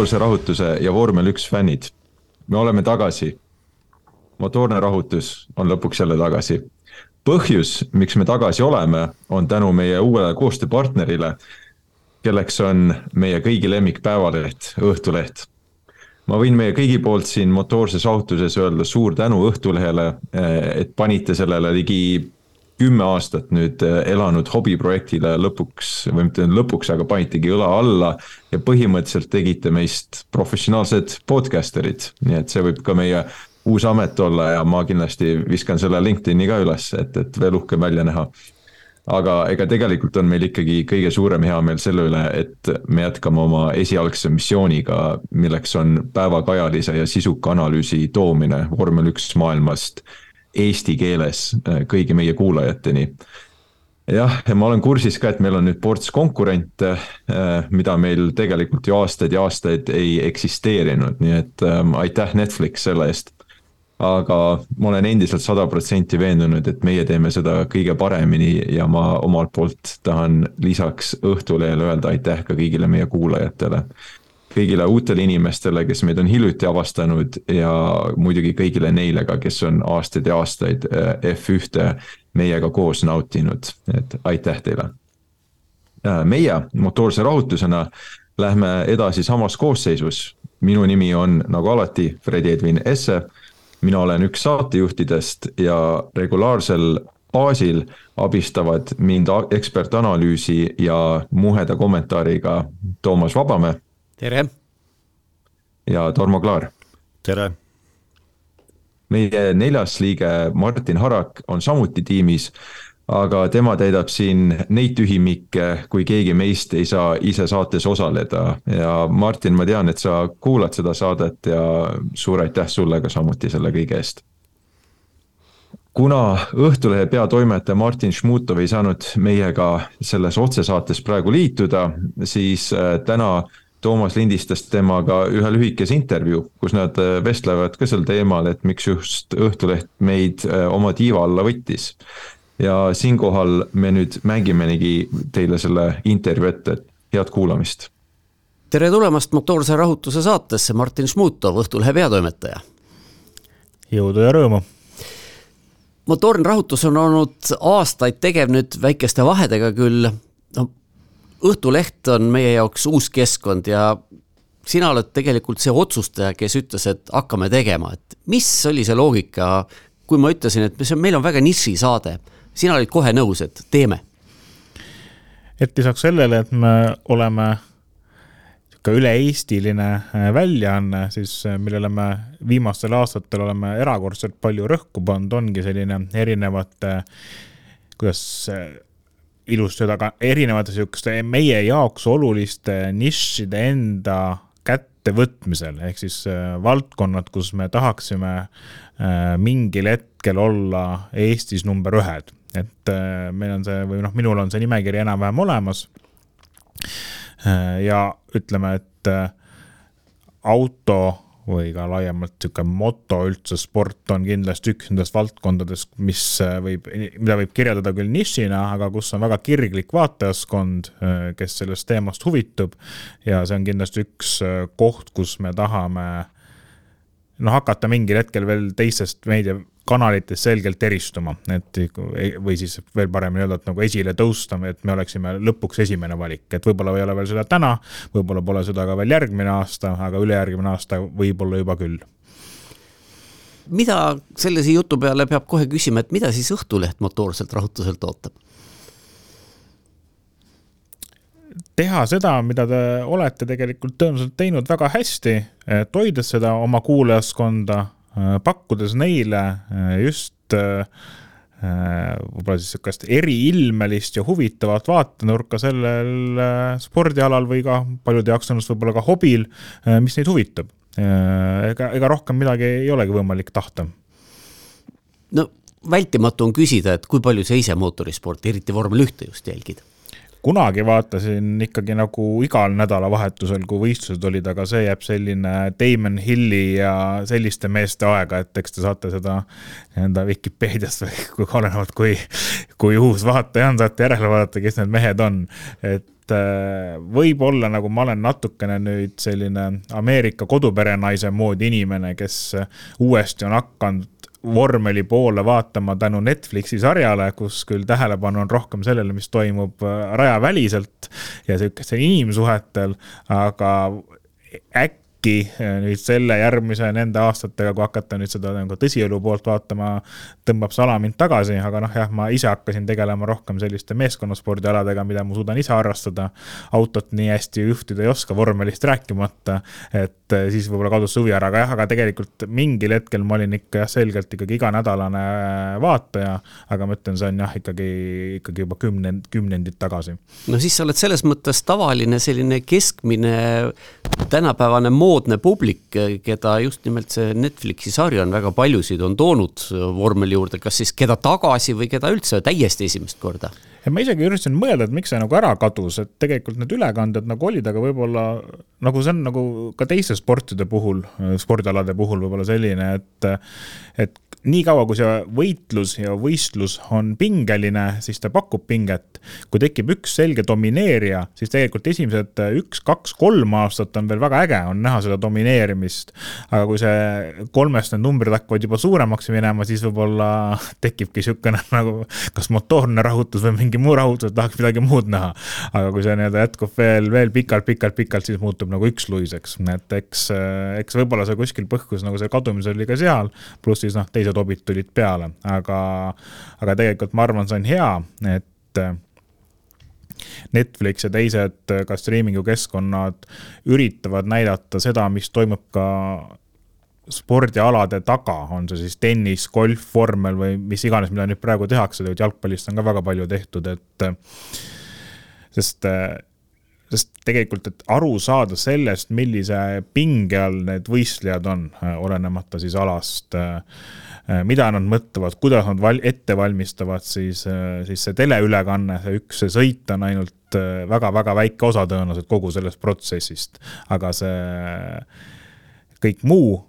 motoorse rahutuse ja vormel üks fännid. me oleme tagasi. motoorne rahutus on lõpuks jälle tagasi. põhjus, miks me tagasi oleme, on tänu meie uuele koostööpartnerile, kelleks on meie kõigi lemmik päevaleht, Õhtuleht ma võin meie kõigi poolt siin motoorses rahutuses öelda suur tänu Õhtulehele, et panite sellele ligi kümme aastat nüüd äh, elanud hobiprojektile lõpuks, või mitte lõpuks, aga panitegi õla alla. ja põhimõtteliselt tegite meist professionaalsed podcaster'id, nii et see võib ka meie uus amet olla ja ma kindlasti viskan selle LinkedIn'i ka üles, et, et veel uhkem välja näha. aga ega tegelikult on meil ikkagi kõige suurem heameel selle üle, et me jätkame oma esialgse missiooniga, milleks on päevakajalise ja sisuka analüüsi toomine vormel üks maailmast eesti keeles äh, kõigi meie kuulajateni. jah, ja ma olen kursis ka, et meil on nüüd ports konkurente, äh, mida meil tegelikult ju aastaid ja aastaid ei eksisteerinud, nii et ähm, aitäh Netflix selle eest aga ma olen endiselt sada protsenti veendunud, et meie teeme seda kõige paremini ja ma omalt poolt tahan lisaks Õhtulehele öelda aitäh ka kõigile meie kuulajatele kõigile uutele inimestele, kes meid on hiljuti avastanud ja muidugi kõigile neile ka, kes on aastaid ja aastaid äh, F1-e meiega koos nautinud, et aitäh teile. Äh, meie motoorse rahutusena lähme edasi samas koosseisus. minu nimi on nagu alati Fredi Edvin Esse. mina olen üks saatejuhtidest ja regulaarsel baasil abistavad mind ekspertanalüüsi ja muheda kommentaariga Toomas Vabamäe tere! ja Tarmo Klaar. tere! meie neljas liige Martin Harak on samuti tiimis, aga tema täidab siin neid tühimikke, kui keegi meist ei saa ise saates osaleda ja Martin, ma tean, et sa kuulad seda saadet ja suur aitäh sulle ka samuti selle kõige eest kuna Õhtulehe peatoimetaja Martin Šmutov ei saanud meiega selles otsesaates praegu liituda, siis äh, täna Toomas lindistas temaga ühe lühikese intervjuu, kus nad äh, vestlevad ka sel teemal, et miks just Õhtuleht meid äh, oma tiiva alla võttis. ja siinkohal me nüüd mängimegi teile selle intervjuu ette, et head kuulamist. tere tulemast motoorse rahutuse saatesse, Martin Šmutov, Õhtulehe peatoimetaja. jõudu ja rõõmu motoorne rahutus on olnud aastaid tegev nüüd väikeste vahedega küll, no Õhtuleht on meie jaoks uus keskkond ja sina oled tegelikult see otsustaja, kes ütles, et hakkame tegema, et mis oli see loogika, kui ma ütlesin, et meil on väga nišisaade, sina olid kohe nõus, et teeme? et lisaks sellele, et me oleme niisugune üle-eestiline äh, väljaanne, siis äh, millele me viimastel aastatel oleme erakordselt palju rõhku pannud, ongi selline erinevate, kuidas ilusti öelda, aga erinevate sihukeste meie jaoks oluliste nišide enda kättevõtmisel, ehk siis äh, valdkonnad, kus me tahaksime äh, mingil hetkel olla Eestis number ühed. et äh, meil on see või noh, minul on see nimekiri enam-vähem olemas. ja ütleme, et auto või ka laiemalt sihuke moto üldse, sport on kindlasti üks nendest valdkondadest, mis äh, võib, mida võib kirjeldada küll nišina, aga kus on väga kirglik vaatajaskond, äh, kes sellest teemast huvitub. ja see on kindlasti üks äh, koht, kus me tahame noh, hakata mingil hetkel veel teistest meedia kanalites selgelt eristuma, et või siis veel paremini öelda, et nagu esile tõusta, et me oleksime lõpuks esimene valik, et võib-olla ei ole veel seda täna, võib-olla pole seda ka veel järgmine aasta, aga ülejärgmine aasta võib-olla juba küll mida sellise jutu peale peab kohe küsima, et mida siis Õhtuleht motoorselt rahutuselt ootab? teha seda, mida te olete tegelikult tõenäoliselt teinud väga hästi, et hoides seda oma kuulajaskonda pakkudes neile äh, just äh, võib-olla siis sihukest eriilmelist ja huvitavat vaatenurka sellel spordialal või ka paljude jaoks on võib-olla ka hobil, mis neid huvitab. ega, ega rohkem midagi ei olegi võimalik tahta. no vältimatu on küsida, et kui palju sa ise mootorisporti, eriti vormel ühte just jälgid kunagi vaatasin ikkagi nagu igal nädalavahetusel, kui võistlused olid, aga see jääb selline Damon Hilli ja selliste meeste aega, et eks te saate seda enda Vikipeediast või kui olenevalt, kui, kui uus vaataja on, saate järele vaadata, kes need mehed on. et äh, võib-olla nagu ma olen natukene nüüd selline Ameerika koduperenaise moodi inimene, kes uuesti on hakanud vormeli poole vaatama tänu Netflixi sarjale, kus küll tähelepanu on rohkem sellele, mis toimub äh, rajaväliselt ja sihukestel inimsuhetel, aga äkki äkki eh, nüüd selle järgmise nende aastatega, kui hakata nüüd seda nagu tõsielu poolt vaatama, tõmbab see ala mind tagasi, aga noh, jah, ma ise hakkasin tegelema rohkem selliste meeskonnaspordialadega, mida ma suudan ise harrastada. autot nii hästi juhtida ei oska, vormelist rääkimata, et eh, siis võib-olla kadus see huvi ära, aga jah, aga tegelikult mingil hetkel ma olin ikka jah, selgelt ikkagi iganädalane vaataja, aga ma ütlen, see on jah, ikkagi, ikkagi juba kümnend, kümnendit tagasi. no siis sa oled selles mõttes tavaline selline keskmine tänapäevane mood moodne publik, keda just nimelt see Netflixi sari on väga paljusid on toonud vormeli juurde, kas siis keda tagasi või keda üldse täiesti esimest korda? ja ma isegi üritasin mõelda, et miks see nagu ära kadus, et tegelikult need ülekanded nagu olid, aga võib-olla nagu see on nagu ka teiste sportide puhul, spordialade puhul võib-olla selline, et, et niikaua, kui see võitlus ja võistlus on pingeline, siis ta pakub pinget. kui tekib üks selge domineerija, siis tegelikult esimesed üks, kaks, kolm aastat on veel väga äge, on näha seda domineerimist. aga kui see kolmest need numbrid hakkavad juba suuremaks minema, siis võib-olla tekibki niisugune nagu kas motoorne rahutus või mingi muu rahutus, et tahaks midagi muud näha. aga kui see nii-öelda jätkub veel, veel pikalt-pikalt-pikalt, siis muutub nagu üksluiseks, et eks, eks võib-olla see kuskil põhjus nagu see kadumisel oli ka seal, pluss siis noh, teised hobid tulid peale, aga, aga tegelikult ma arvan, see on hea, et Netflix ja teised ka striimingu keskkonnad üritavad näidata seda, mis toimub ka spordialade taga, on see siis tennis, golf, vormel või mis iganes, mida nüüd praegu tehakse, jalgpallist on ka väga palju tehtud, et sest sest tegelikult, et aru saada sellest, millise pinge all need võistlejad on, olenemata siis alast äh, Äh, mida nad mõtlevad, kuidas nad val-, ette valmistavad, siis, äh, siis see teleülekanne, see üks, see sõit on ainult väga-väga äh, väike osa tõenäoliselt kogu sellest protsessist. aga see kõik muu,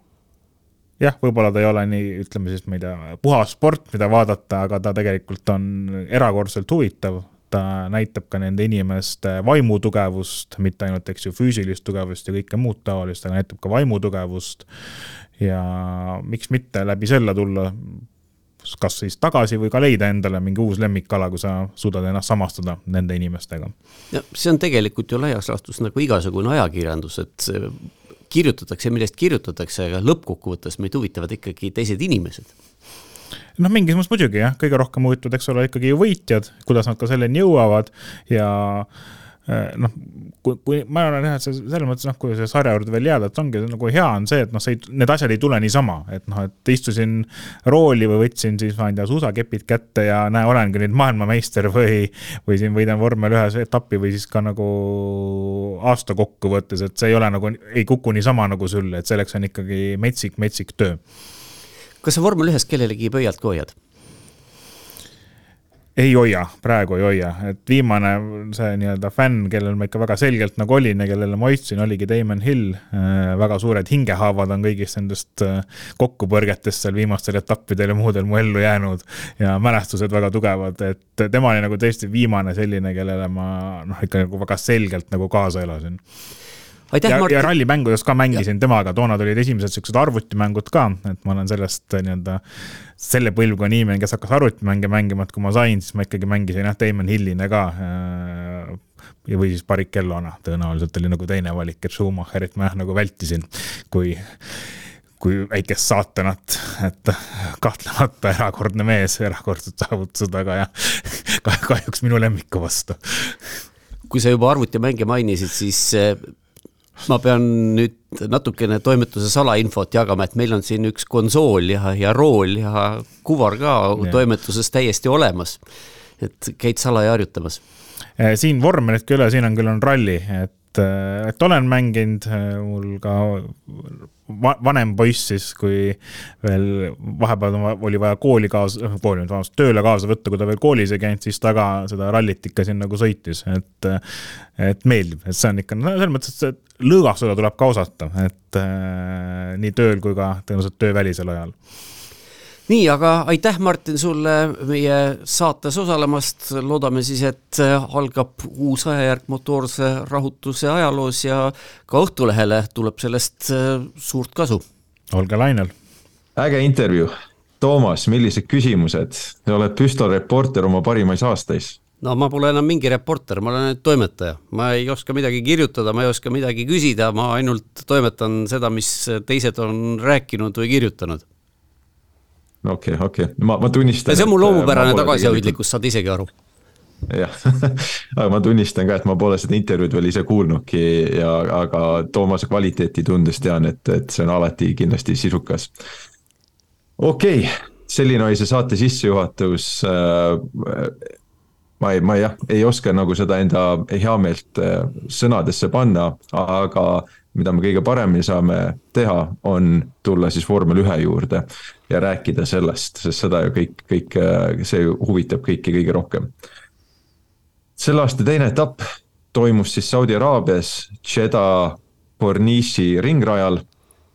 jah, võib-olla ta ei ole nii, ütleme siis, ma ei tea, puhas sport, mida vaadata, aga ta tegelikult on erakordselt huvitav ta näitab ka nende inimeste vaimutugevust, mitte ainult, eks ju, füüsilist tugevust ja kõike muud taolist, aga näitab ka vaimutugevust ja miks mitte läbi selle tulla kas siis tagasi või ka leida endale mingi uus lemmikala, kui sa suudad ennast samastada nende inimestega. no see on tegelikult ju laias laastus nagu igasugune ajakirjandus, et kirjutatakse, millest kirjutatakse, aga lõppkokkuvõttes meid huvitavad ikkagi teised inimesed. Noh, mingis mõttes muidugi jah, kõige rohkem huvitavad, eks ole, ikkagi võitjad, kuidas nad ka selleni jõuavad. Ja Äh, noh, kui, kui ma arvan jah, et see selles mõttes noh, kui see sarja juurde veel jääda, et ongi nagu hea on see, et noh, see need asjad ei tule niisama, et noh, et istusin rooli või võtsin siis, ma ei tea, suusakepid kätte ja näe, olengi nüüd maailmameister või, või siin võidan vormel ühes etappi või siis ka nagu aasta kokkuvõttes, et see ei ole nagu, ei kuku niisama nagu sülle, et selleks on ikkagi metsik, metsik töö. kas sa vormel ühes kellelegi pöialt ka hoiad? Ei hoia, praegu ei hoia, et viimane see nii-öelda fänn, kellel ma ikka väga selgelt nagu olin ja kellele ma hoidsin, oligi Damon Hill. Äh, väga suured hingehaavad on kõigist nendest äh, kokkupõrgetest seal viimastel etappidel ja muudel mu ellu jäänud ja mälestused väga tugevad, et tema oli nagu tõesti viimane selline, kellele ma noh, ikka nagu väga selgelt nagu kaasa elasin aitäh, Martin. ja rallimängudes ka mängisin ja. temaga, toona tulid esimesed siuksed arvutimängud ka, et ma olen sellest nii-öelda selle põlvkonna inimene, kes hakkas arvutimänge mängima, et kui ma sain, siis ma ikkagi mängisin jah, Damon Hillina ka. Äh, ja, või siis Barricellona tõenäoliselt oli nagu teine valik, et Schumacherit ma jah nagu vältisin, kui kui väikest saatanat, et kahtlemata erakordne mees, erakordsed saavutused, aga jah, kahjuks minu lemmiku vastu. kui sa juba arvutimänge mainisid, siis ma pean nüüd natukene toimetuse salainfot jagama, et meil on siin üks konsool ja, ja rool ja kuvar ka ja. toimetuses täiesti olemas. et käid salaja harjutamas? Eh, siin vormelit küll, siin on küll on ralli, et, eh, et olen mänginud, eh, mul ka va vanem poiss siis, kui veel vahepeal oli vaja kooli kaasa, kooli, vabandust, tööle kaasa võtta, kui ta veel koolis ei käinud, siis ta ka seda rallit ikka siin nagu sõitis, et, et meeldib, et see on ikka, no selles mõttes, et lõõgastada tuleb ka osata, et äh, nii tööl kui ka tõenäoliselt töövälisel ajal nii, aga aitäh, Martin, sulle meie saates osalemast, loodame siis, et algab uus ajajärk motoorse rahutuse ajaloos ja ka Õhtulehele tuleb sellest äh, suurt kasu. olge lainel. äge intervjuu. Toomas, millised küsimused? sa oled püstolreporter oma parimais aastais no ma pole enam mingi reporter, ma olen ainult toimetaja, ma ei oska midagi kirjutada, ma ei oska midagi küsida, ma ainult toimetan seda, mis teised on rääkinud või kirjutanud okei okay,, okei okay., ma, ma tunnistan. see on mu loomupärane tagasihoidlikkus, saad isegi aru. jah aga ma tunnistan ka, et ma pole seda intervjuud veel ise kuulnudki ja, aga Toomase kvaliteeti tundes tean, et, et see on alati kindlasti sisukas. okei okay., selline oli see saate sissejuhatus äh, ma ei, ma jah, ei oska nagu seda enda heameelt äh, sõnadesse panna, aga mida me kõige paremini saame teha, on tulla siis vormel ühe juurde ja rääkida sellest, sest seda ju kõik, kõik, see huvitab kõiki kõige rohkem. selle aasta teine etapp toimus siis Saudi Araabias, Jeddah Corniche'i ringrajal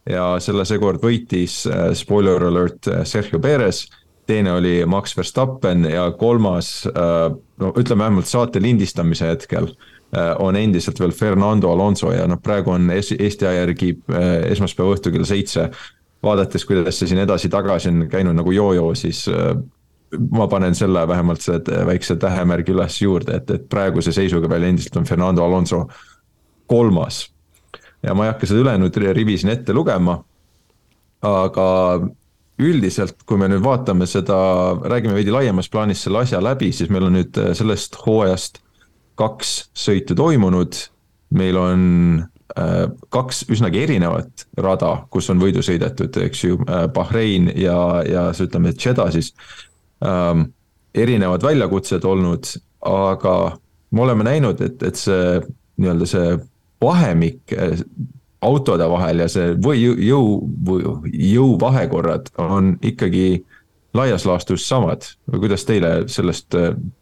ja selle seekord võitis, äh, spoiler alert, äh, Sergio Perez teine oli Max Verstappen ja kolmas, äh, no ütleme vähemalt saate lindistamise hetkel on endiselt veel Fernando Alonso ja noh, praegu on Eesti aja järgi esmaspäeva õhtul kell seitse vaadates, kuidas see siin edasi-tagasi on käinud nagu jojo, siis äh, ma panen selle vähemalt selle väikse tähemärgi üles juurde, et, et praeguse seisuga veel endiselt on Fernando Alonso kolmas. ja ma ei hakka seda ülejäänud rivi siin ette lugema. aga üldiselt, kui me nüüd vaatame seda, räägime veidi laiemas plaanis selle asja läbi, siis meil on nüüd sellest hooajast kaks sõitu toimunud. meil on Äh, kaks üsnagi erinevat rada, kus on võidu sõidetud, eks ju, äh, Bahrein ja, ja ütleme, Jeddah siis ähm,. erinevad väljakutsed olnud, aga me oleme näinud, et, et see nii-öelda see vahemik äh, autode vahel ja see või jõu, jõuvahekorrad on ikkagi laias laastus samad või kuidas teile sellest,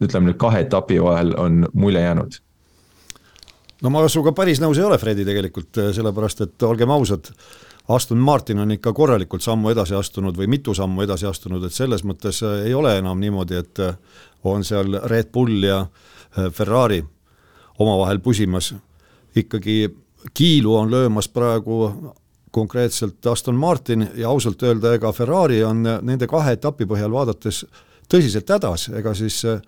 ütleme nüüd kahe etapi vahel on mulje jäänud? no ma sinuga päris nõus ei ole, Fredi, tegelikult sellepärast, et olgem ausad, Aston Martin on ikka korralikult sammu edasi astunud või mitu sammu edasi astunud, et selles mõttes äh, ei ole enam niimoodi, et äh, on seal Red Bull ja Ferrari omavahel pusimas. ikkagi kiilu on löömas praegu konkreetselt Aston Martin ja ausalt öelda, ega Ferrari on nende kahe etapi põhjal vaadates tõsiselt hädas, ega siis äh,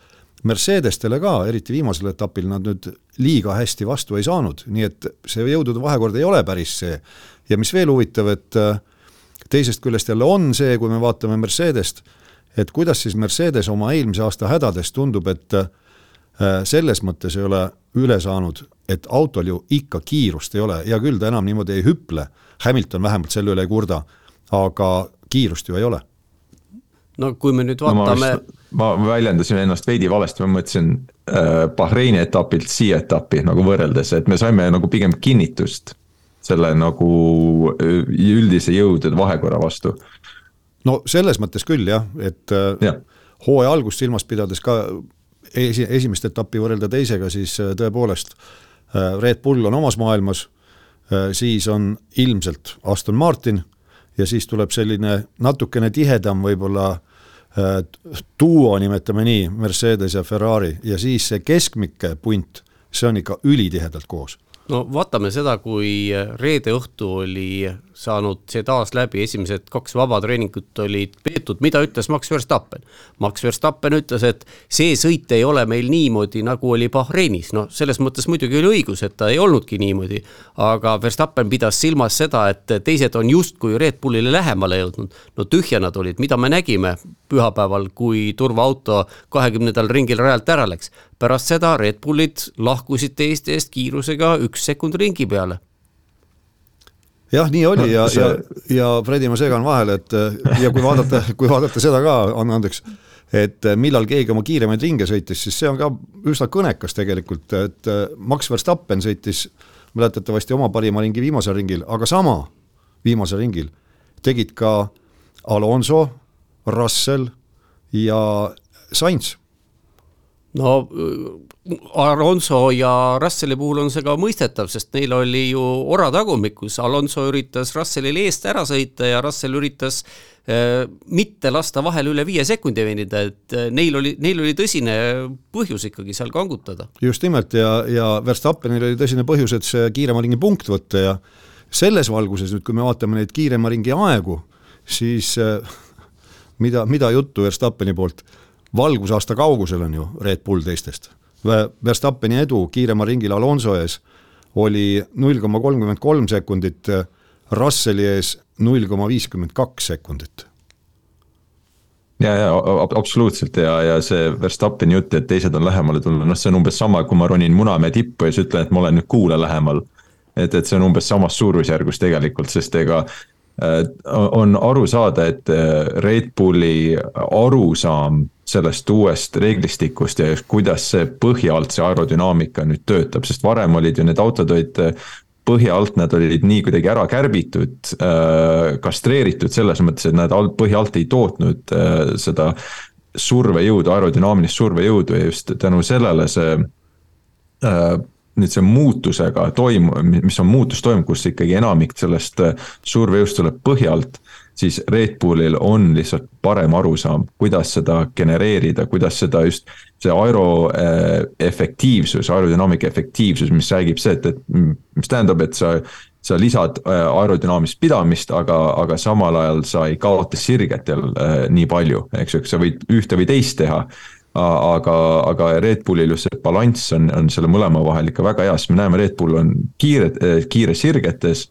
Mercedestele ka, eriti viimasel etapil, nad nüüd liiga hästi vastu ei saanud, nii et see jõudude vahekord ei ole päris see. ja mis veel huvitav, et äh, teisest küljest jälle on see, kui me vaatame Mercedest, et kuidas siis Mercedes oma eelmise aasta hädadest tundub, et äh, selles mõttes ei ole üle saanud, et autol ju ikka kiirust ei ole, hea küll, ta enam niimoodi ei hüple, Hamilton vähemalt selle üle ei kurda, aga kiirust ju ei ole. No kui me nüüd vaatame no, ma väljendasin ennast veidi valesti, ma mõtlesin äh, Bahreini etapilt siia etappi nagu võrreldes, et me saime nagu pigem kinnitust selle nagu äh, üldise jõudude vahekorra vastu. no selles mõttes küll jah, et äh, ja. hooaja algust silmas pidades ka esi, esimest etappi võrrelda teisega, siis äh, tõepoolest Red Bull on omas maailmas, siis on ilmselt Aston Martin ja siis tuleb selline natukene tihedam võib-olla duo, nimetame nii, Mercedes ja Ferrari. Ja siis see keskmike punt, see on ikka ülitihedalt koos no vaatame seda, kui reede õhtu oli saanud see taas läbi, esimesed kaks vabatreeningut olid peetud, mida ütles Max Verstappen? Max Verstappen ütles, et see sõit ei ole meil niimoodi, nagu oli Bahreinis, noh, selles mõttes muidugi oli õigus, et ta ei olnudki niimoodi. aga Verstappen pidas silmas seda, et teised on justkui Red Bullile lähemale jõudnud. no tühja nad olid, mida me nägime pühapäeval, kui turvaauto kahekümnendal ringil rajalt ära läks. Pärast seda Red Bullid lahkusid teiste eest kiirusega üks sekund ringi peale. Jah, nii oli ja ja, ja Fredi, ma segan vahele, et ja kui vaadata, kui vaadata seda ka, anna andeks, et millal keegi oma kiiremaid ringe sõitis, siis see on ka üsna kõnekas tegelikult, et Max Verstappen sõitis mäletatavasti oma parima ringi viimasel ringil, aga sama viimasel ringil tegid ka Alonso, Russell ja Sainz no Alonso ja Russelli puhul on see ka mõistetav, sest neil oli ju ora tagumikus, Alonso üritas Russellile eest ära sõita ja Russell üritas äh, mitte lasta vahele üle viie sekundi venida, et äh, neil oli, neil oli tõsine põhjus ikkagi seal kangutada. just nimelt ja, ja Verstappenil oli tõsine põhjus, et see kiirema ringi punkt võtta ja selles valguses nüüd, kui me vaatame neid kiirema ringi aegu, siis äh, mida, mida juttu Verstappeni poolt, valgusaasta kaugusel on ju Red Bull teistest Verstappeni edu kiiremal ringil Alonso ees oli null koma kolmkümmend kolm sekundit, Russelli ees null koma viiskümmend kaks sekundit ja, ja absoluutselt ja, ja see Verstappeni jutt, et teised on lähemale tulnud, noh, see on umbes sama, kui ma ronin Munamäe tippu ja siis ütlen, et ma olen nüüd kuule lähemal. et, et see on umbes samas suurusjärgus tegelikult, sest ega on aru saada, et äh, Red Bulli arusaam sellest uuest reeglistikust ja kuidas see põhja alt, see aerodünaamika nüüd töötab, sest varem olid ju need autod olid põhja alt, nad olid nii kuidagi ära kärbitud äh,, kastreeritud selles mõttes, et nad alt, põhja alt ei tootnud äh, seda survejõudu, aerodünaamilist survejõudu ja just tänu sellele see äh, nüüd see muutusega toimu-, mis on muutus toimunud, kus ikkagi enamik sellest äh, survejõust tuleb põhja alt siis Red Bullil on lihtsalt parem arusaam, kuidas seda genereerida, kuidas seda just, see aero äh, efektiivsus, aerodünaamika efektiivsus, mis räägib see, et, et mis tähendab, et sa sa lisad äh, aerodünaamilist pidamist, aga, aga samal ajal sa ei kaota sirgetel nii palju, eks ju, sa võid ühte või teist teha aga, aga Red Bullil just see balanss on, on selle mõlema vahel ikka väga hea, sest me näeme, Red Bull on kiire, kiire sirgetes.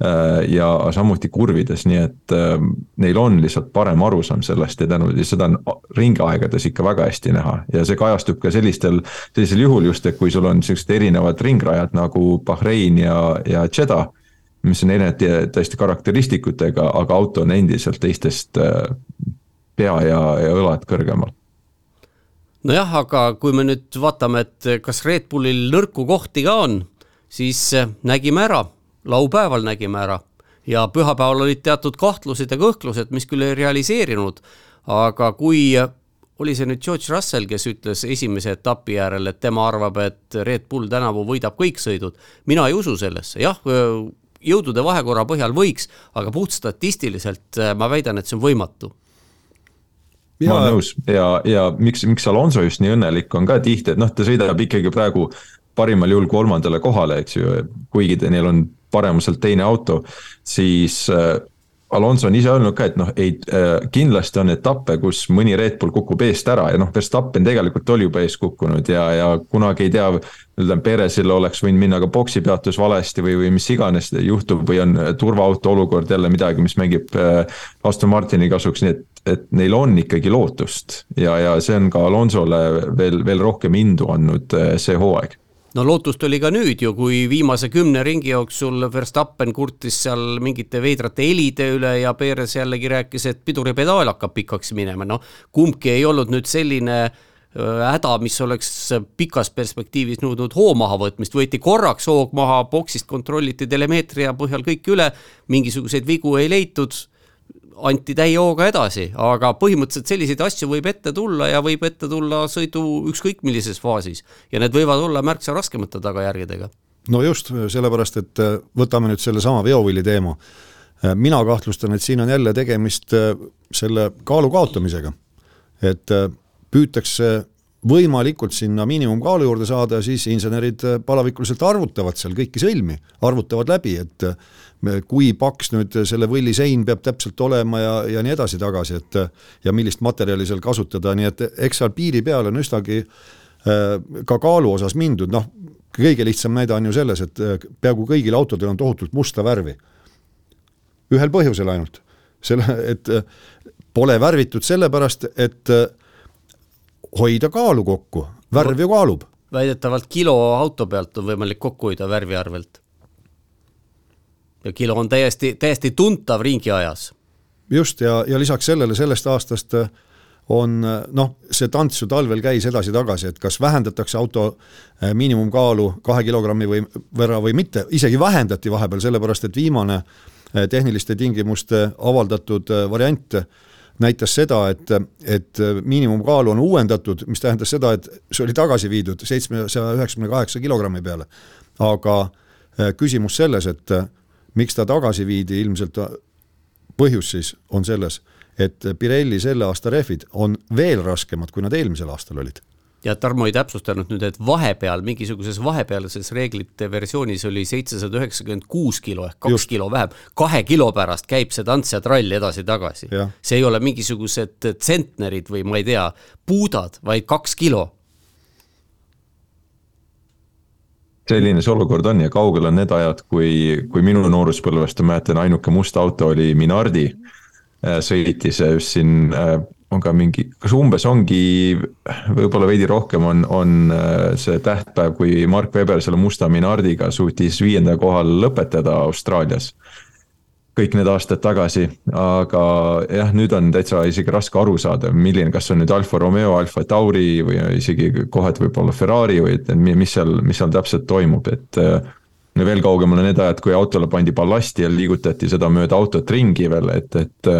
Äh, ja samuti kurvides, nii et äh, neil on lihtsalt parem arusaam sellest ja tänu, seda on ringaegades ikka väga hästi näha ja see kajastub ka sellistel, sellisel juhul just, et kui sul on siuksed erinevad ringrajad nagu Bahrein ja, ja Jeddah mis on erinevate täiesti karakteristikutega, aga auto on endiselt teistest pea ja, ja õlad kõrgemal nojah, aga kui me nüüd vaatame, et kas Red Bullil nõrku kohti ka on, siis nägime ära laupäeval nägime ära ja pühapäeval olid teatud kahtlused ja kõhklused, mis küll ei realiseerinud, aga kui oli see nüüd George Russell, kes ütles esimese etapi järel, et tema arvab, et Red Bull tänavu võidab kõik sõidud. mina ei usu sellesse, jah, jõudude vahekorra põhjal võiks, aga puhtstatistiliselt äh, ma väidan, et see on võimatu. Ma olen nõus. Ja, ja miks, miks Alonso just nii õnnelik on ka tihti, et noh, ta sõidab ikkagi praegu parimal juhul kolmandale kohale, eks ju, kuigi neil on paremuselt teine auto, siis äh, Alonso on ise öelnud ka, et noh, ei äh,, kindlasti on etappe, kus mõni Red Bull kukub eest ära ja noh, Verstappen tegelikult oli juba ees kukkunud ja, ja kunagi ei tea, ütleme, Perezil oleks võinud minna ka boksipeatus valesti või, või mis iganes juhtub või on turvaauto olukord jälle midagi, mis mängib äh, Aston Martini kasuks, nii et, et neil on ikkagi lootust ja, ja see on ka Alonsole veel, veel rohkem indu andnud äh, see hooaeg no lootust oli ka nüüd ju, kui viimase kümne ringi jooksul Verstappen kurtis seal mingite veidrate helide üle ja Perez jällegi rääkis, et piduripedaal hakkab pikaks minema, noh kumbki ei olnud nüüd selline häda, mis oleks pikas perspektiivis nõudnud hoo mahavõtmist, võeti korraks hoog maha, boksist kontrolliti telemeetria põhjal kõik üle, mingisuguseid vigu ei leitud anti täie hooga edasi, aga põhimõtteliselt selliseid asju võib ette tulla ja võib ette tulla sõidu ükskõik millises faasis ja need võivad olla märksa raskemate tagajärgedega. no just, sellepärast et äh, võtame nüüd sellesama veovilli teema. Äh, mina kahtlustan, et siin on jälle tegemist äh, selle kaalu kaotamisega. et püütakse võimalikult sinna miinimumkaalu juurde saada siis insenerid palavikuliselt arvutavad seal kõiki sõlmi, arvutavad läbi, et kui paks nüüd selle võlli sein peab täpselt olema ja, ja nii edasi-tagasi, et ja millist materjali seal kasutada, nii et eks seal piiri peal on üsnagi ka kaalu osas mindud, noh, kõige lihtsam näide on ju selles, et peaaegu kõigil autodel on tohutult musta värvi. ühel põhjusel ainult, selle, et pole värvitud sellepärast, et hoida kaalu kokku, värv ju kaalub. väidetavalt kilo auto pealt on võimalik kokku hoida värvi arvelt ja kilo on täiesti, täiesti tuntav ringiajas. just, ja, ja lisaks sellele sellest aastast äh, on äh, noh, see tants ju talvel käis edasi-tagasi, et kas vähendatakse auto äh, miinimumkaalu kahe kilogrammi või võrra või mitte, isegi vähendati vahepeal, sellepärast et viimane tehniliste tingimuste avaldatud variant näitas seda, et, et miinimumkaalu on uuendatud, mis tähendas seda, et see oli tagasi viidud seitsmesaja üheksakümne kaheksa kilogrammi peale. aga äh, küsimus selles, et äh, miks ta tagasi viidi, ilmselt põhjus siis on selles, et Pirelli selle aasta rehvid on veel raskemad, kui nad eelmisel aastal olid ja Tarmo ei täpsustanud nüüd, et vahepeal, mingisuguses vahepealses reeglite versioonis oli seitsesada üheksakümmend kuus kilo ehk kaks kilo vähem. kahe kilo pärast käib see tants ja trall edasi-tagasi. see ei ole mingisugused tsentnerid või ma ei tea, puudad, vaid kaks kilo. selline see olukord on ja kaugel on need ajad, kui, kui minu nooruspõlvest ma mäletan, ainuke must auto oli Minardi äh, sõitis just siin äh, on ka mingi, kas umbes ongi, võib-olla veidi rohkem on, on äh, see tähtpäev, kui Mark Webber selle musta Minardiga suutis viiendal kohal lõpetada Austraalias. kõik need aastad tagasi, aga jah, nüüd on täitsa isegi raske aru saada, milline, kas on nüüd Alfa Romeo, Alfa Tauri või isegi kohati võib-olla Ferrari või et mis seal, mis seal täpselt toimub, et äh, ja veel kaugemale need ajad, kui autole pandi ballasti ja liigutati seda mööda autot ringi veel, et, et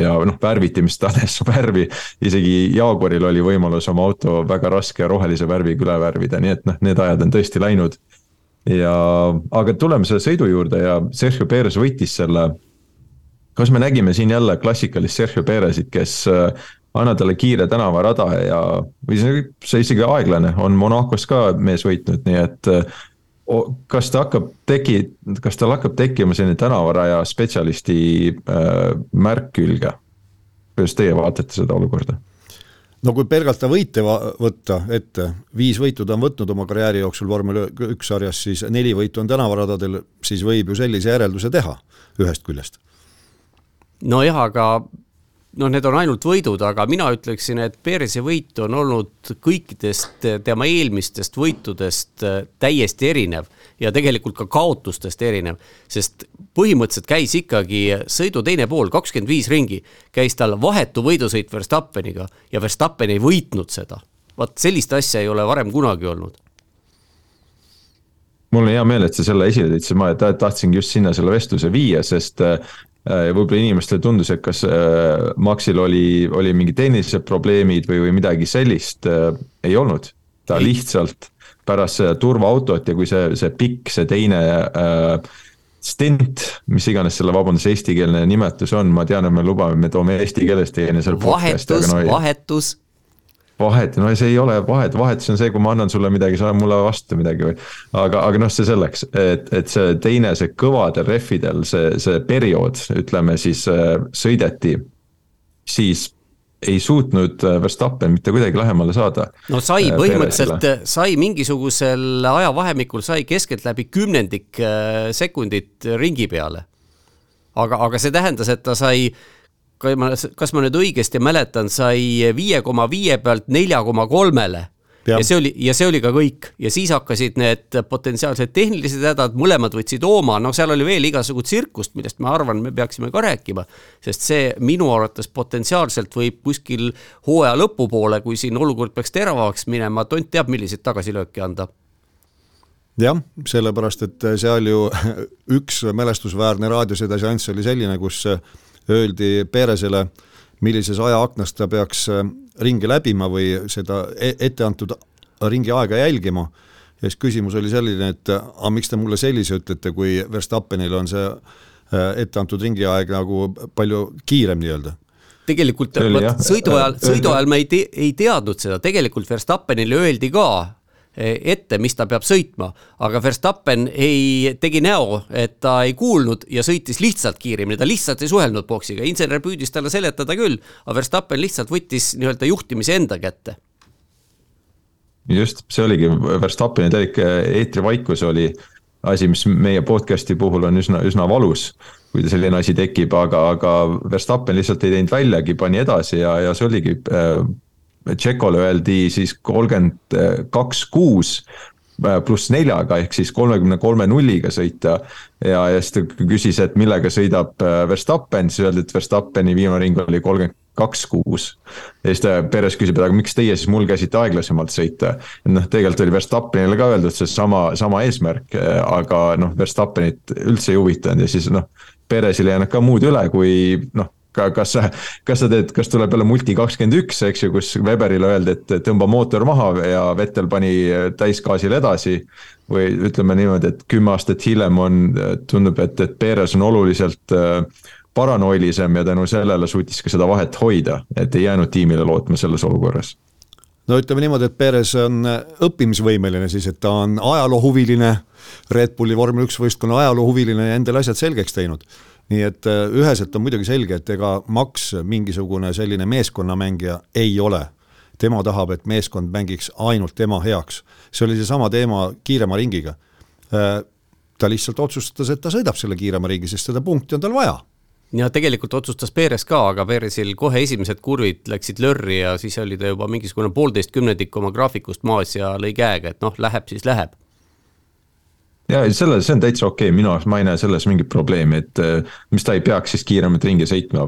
ja noh, värviti mis tahes värvi. isegi Jaaguaril oli võimalus oma auto väga raske rohelise värviga üle värvida, nii et noh, need ajad on tõesti läinud. ja, aga tuleme selle sõidu juurde ja Sergio Perez võitis selle. kas me nägime siin jälle klassikalist Sergio Perezit, kes anna talle kiire tänavarada ja, või see isegi aeglane, on Monacos ka mees võitnud, nii et kas ta hakkab teki-, kas tal hakkab tekkima selline tänavaraja spetsialisti äh, märk külge? kuidas teie vaatate seda olukorda? no kui pelgalt ta võite võtta ette, viis võitu ta on võtnud oma karjääri jooksul vormel üks sarjas, siis neli võitu on tänavaradadel, siis võib ju sellise järelduse teha ühest küljest. nojah, aga noh, need on ainult võidud, aga mina ütleksin, et Perezi võit on olnud kõikidest tema eelmistest võitudest äh, täiesti erinev ja tegelikult ka kaotustest erinev, sest põhimõtteliselt käis ikkagi sõidu teine pool, kakskümmend viis ringi, käis tal vahetu võidusõit Verstappeniga ja Verstappen ei võitnud seda. vaat sellist asja ei ole varem kunagi olnud mul on hea meel, et sa selle esile tõid, sest ma tahtsingi just sinna selle vestluse viia, sest Äh, ja võib-olla inimestele tundus, et kas äh, Maxil oli, oli mingi tehnilised probleemid või, või midagi sellist, äh, ei olnud. ta lihtsalt pärast seda turvaautot ja kui see, see pikk, see teine äh, stint, mis iganes selle, vabandust, eestikeelne nimetus on, ma tean, et me lubame, me toome eesti keeles teieni selle vahetus, vahetus vahet, no see ei ole vahet, vahetus on see, kui ma annan sulle midagi, sa annad mulle vastu midagi või. aga, aga noh, see selleks, et, et see teine, see kõvadel rehvidel, see, see periood, ütleme siis äh, sõideti. siis ei suutnud äh, Verstappen mitte kuidagi lähemale saada. no sai äh, põhimõtteliselt, sai mingisugusel ajavahemikul sai keskeltläbi kümnendik sekundit ringi peale. aga, aga see tähendas, et ta sai kas ma nüüd õigesti mäletan, sai viie koma viie pealt nelja koma kolmele ja. ja see oli, ja see oli ka kõik ja siis hakkasid need potentsiaalsed tehnilised hädad, mõlemad võtsid hooma, no seal oli veel igasugu tsirkust, millest ma arvan, me peaksime ka rääkima. sest see minu arvates potentsiaalselt võib kuskil hooaja lõpupoole, kui siin olukord peaks teravaks minema, tont teab, milliseid tagasilööke anda jah, sellepärast et seal ju üks mälestusväärne raadiosedeseanss oli selline, kus öeldi Peresele, millises ajaaknas ta peaks äh, ringi läbima või seda e-, etteantud ringi aega jälgima. ja siis küsimus oli selline, et aga miks te mulle sellise ütlete, kui Verstappenil on see äh, etteantud ringiaeg nagu palju kiirem nii-öelda? Tegelikult sõidu ajal, sõidu ajal me ei te, ei teadnud seda, tegelikult Verstappenile öeldi ka ette, mis ta peab sõitma, aga Verstappen ei, tegi näo, et ta ei kuulnud ja sõitis lihtsalt kiiremini, ta lihtsalt ei suhelnud boksiga, insener püüdis talle seletada küll, aga Verstappen lihtsalt võttis nii-öelda juhtimise enda kätte. just, see oligi Verstappeni täielik eetrivaikus oli asi, mis meie podcast'i puhul on üsna, üsna valus kui selline asi tekib, aga, aga Verstappen lihtsalt ei teinud väljagi, pani edasi ja, ja see oligi äh, Tšekole öeldi siis kolmkümmend kaks, kuus äh, pluss neljaga ehk siis kolmekümne kolme nulliga sõita. ja, ja siis ta küsis, et millega sõidab äh, Verstappen, siis öeldi, et Verstappeni viimane ring oli kolmkümmend kaks, kuus. ja siis ta Perez küsib, et aga miks teie siis mul käisite aeglasemalt sõita. noh, tegelikult oli Verstappenile ka öeldud seesama, sama eesmärk, äh, aga noh, Verstappenit üldse ei huvitanud ja siis noh. Perezil ei jäänud ka muud üle, kui noh kas sa, kas sa teed, kas tuleb jälle multi kakskümmend üks, eks ju, kus Weberile öeldi, et tõmba mootor maha ja Vettel pani täisgaasil edasi. või ütleme niimoodi, et kümme aastat hiljem on, tundub, et, et Perez on oluliselt paranoilisem ja tänu sellele suutis ka seda vahet hoida, et ei jäänud tiimile lootma selles olukorras no ütleme niimoodi, et Perez on õppimisvõimeline siis, et ta on ajaloohuviline, Red Bulli vormel üks võistkonna ajaloohuviline ja endale asjad selgeks teinud nii et äh, üheselt on muidugi selge, et ega Max mingisugune selline meeskonnamängija ei ole. tema tahab, et meeskond mängiks ainult tema heaks. see oli seesama teema kiirema ringiga. Äh, ta lihtsalt otsustas, et ta sõidab selle kiirema ringi, sest seda punkti on tal vaja ja tegelikult otsustas Perez ka, aga Perezil kohe esimesed kurvid läksid lörri ja siis oli ta juba mingisugune poolteist kümnendikku oma graafikust maas ja lõi käega, et noh, läheb siis läheb ja selle, see on täitsa okei okay., minu arust ma ei näe selles mingit probleemi, et äh, mis ta ei peaks siis kiiremat ringi sõitma,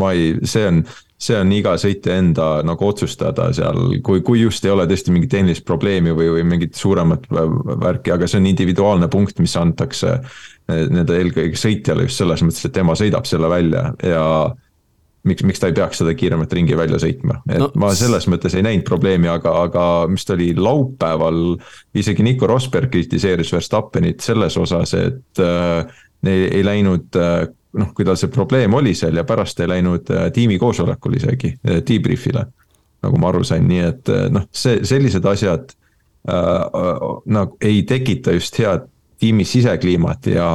ma ei, see on, see on iga sõitja enda nagu otsustada seal, kui, kui just ei ole tõesti mingit tehnilist probleemi või, või mingit suuremat värki, aga see on individuaalne punkt, mis antakse äh, nii-öelda eelkõige sõitjale just selles mõttes, et tema sõidab selle välja ja miks, miks ta ei peaks seda kiiremat ringi välja sõitma, et no, ma selles mõttes ei näinud probleemi, aga, aga mis ta oli laupäeval. isegi Nico Rosberg kritiseeris Verstappenit selles osas, et äh, neil ei läinud äh, noh, kui tal see probleem oli seal ja pärast ei läinud äh, tiimi koosolekul isegi äh,, debrief'ile. nagu ma aru sain, nii et äh, noh, see, sellised asjad äh, äh, nagu ei tekita just head tiimi sisekliimat ja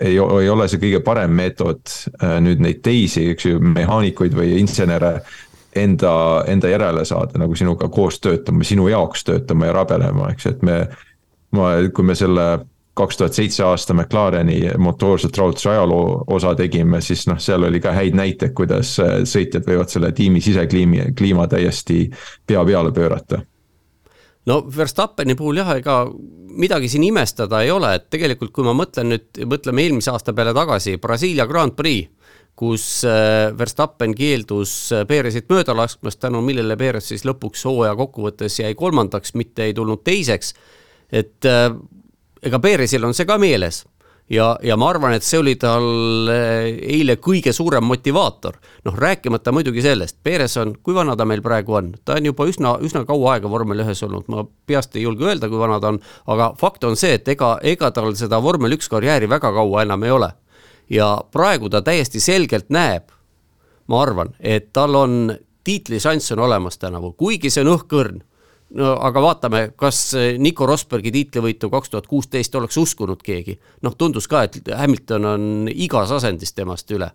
ei, ei ole see kõige parem meetod äh, nüüd neid teisi, eks ju, mehaanikuid või insenere enda, enda järele saada, nagu sinuga koos töötama, sinu jaoks töötama ja rabelema, eks ju, et me. ma, kui me selle kaks tuhat seitse aasta McLareni motoorset raudse ajaloo osa tegime, siis noh, seal oli ka häid näiteid, kuidas äh, sõitjad võivad selle tiimi sisekliimi, kliima täiesti pea peale pöörata no Verstappeni puhul jah, ega midagi siin imestada ei ole, et tegelikult kui ma mõtlen nüüd, mõtleme eelmise aasta peale tagasi, Brasiilia Grand Prix, kus äh, Verstappen keeldus äh, Perezit mööda laskmast, tänu millele Perez siis lõpuks hooaja kokkuvõttes jäi kolmandaks, mitte ei tulnud teiseks. et äh, ega Perezil on see ka meeles ja, ja ma arvan, et see oli tal eile kõige suurem motivaator. noh, rääkimata muidugi sellest, Perez on, kui vana ta meil praegu on, ta on juba üsna, üsna kaua aega vormel ühes olnud, ma peast ei julge öelda, kui vana ta on, aga fakt on see, et ega, ega tal seda vormel üks karjääri väga kaua enam ei ole. ja praegu ta täiesti selgelt näeb, ma arvan, et tal on tiitlišanss on olemas tänavu, kuigi see on õhkõrn no aga vaatame, kas Nico Rosbergi tiitlivõitu kaks tuhat kuusteist oleks uskunud keegi. noh, tundus ka, et Hamilton on igas asendis temast üle.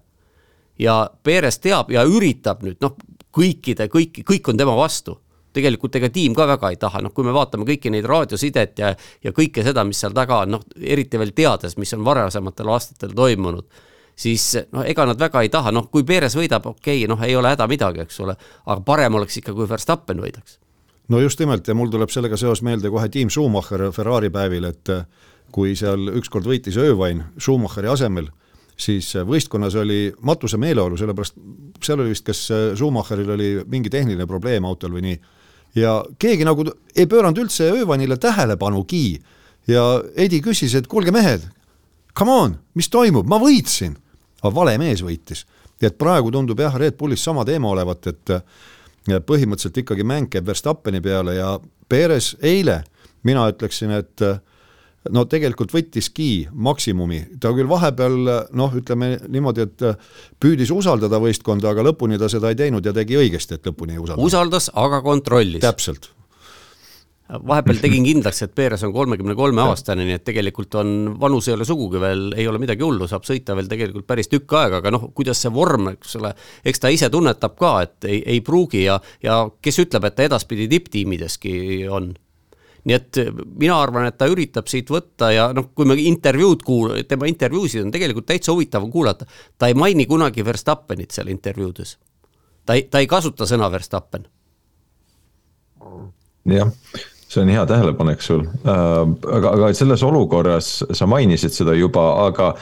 ja Perez teab ja üritab nüüd noh, kõikide, kõik, kõik on tema vastu. tegelikult ega tiim ka väga ei taha, noh, kui me vaatame kõiki neid raadiosidet ja, ja kõike seda, mis seal taga on, noh, eriti veel teades, mis on varasematel aastatel toimunud siis noh, ega nad väga ei taha, noh, kui Perez võidab, okei okay,, noh, ei ole häda midagi, eks ole, aga parem oleks ikka, kui Verstappen võidaks no just nimelt ja mul tuleb sellega seos meelde kohe Tim Schumacher Ferrari päevil, et äh, kui seal ükskord võitis Öövain Schumacheri asemel, siis äh, võistkonnas oli matuse meeleolu, sellepärast seal oli vist, kas äh, Schumacheril oli mingi tehniline probleem autol või nii. ja keegi nagu ei pööranud üldse Öövainile tähelepanugi ja Edi küsis, et kuulge mehed, come on, mis toimub, ma võitsin. aga vale mees võitis. nii et praegu tundub jah, Red Bullis sama teema olevat, et põhimõtteliselt ikkagi mäng käib Verstappeni peale ja Perez eile mina ütleksin, et no tegelikult võttiski maksimumi, ta küll vahepeal noh, ütleme niimoodi, et püüdis usaldada võistkonda, aga lõpuni ta seda ei teinud ja tegi õigesti, et lõpuni ei usaldanud. usaldas, aga kontrollis. täpselt vahepeal tegin kindlaks, et Perez on kolmekümne kolme aastane, nii et tegelikult on, vanus ei ole sugugi veel, ei ole midagi hullu, saab sõita veel tegelikult päris tükk aega, aga noh, kuidas see vorm, eks ole, eks ta ise tunnetab ka, et ei, ei pruugi ja, ja kes ütleb, et ta edaspidi tipptiimideski on nii et mina arvan, et ta üritab siit võtta ja noh, kui me intervjuud kuul-, tema intervjuusid on tegelikult täitsa huvitav kuulata. ta ei maini kunagi Verstappenit seal intervjuudes. ta ei, ta ei kasuta sõna Verstappen. jah, see on hea tähelepanek sul. Äh,, aga, aga selles olukorras sa mainisid seda juba, aga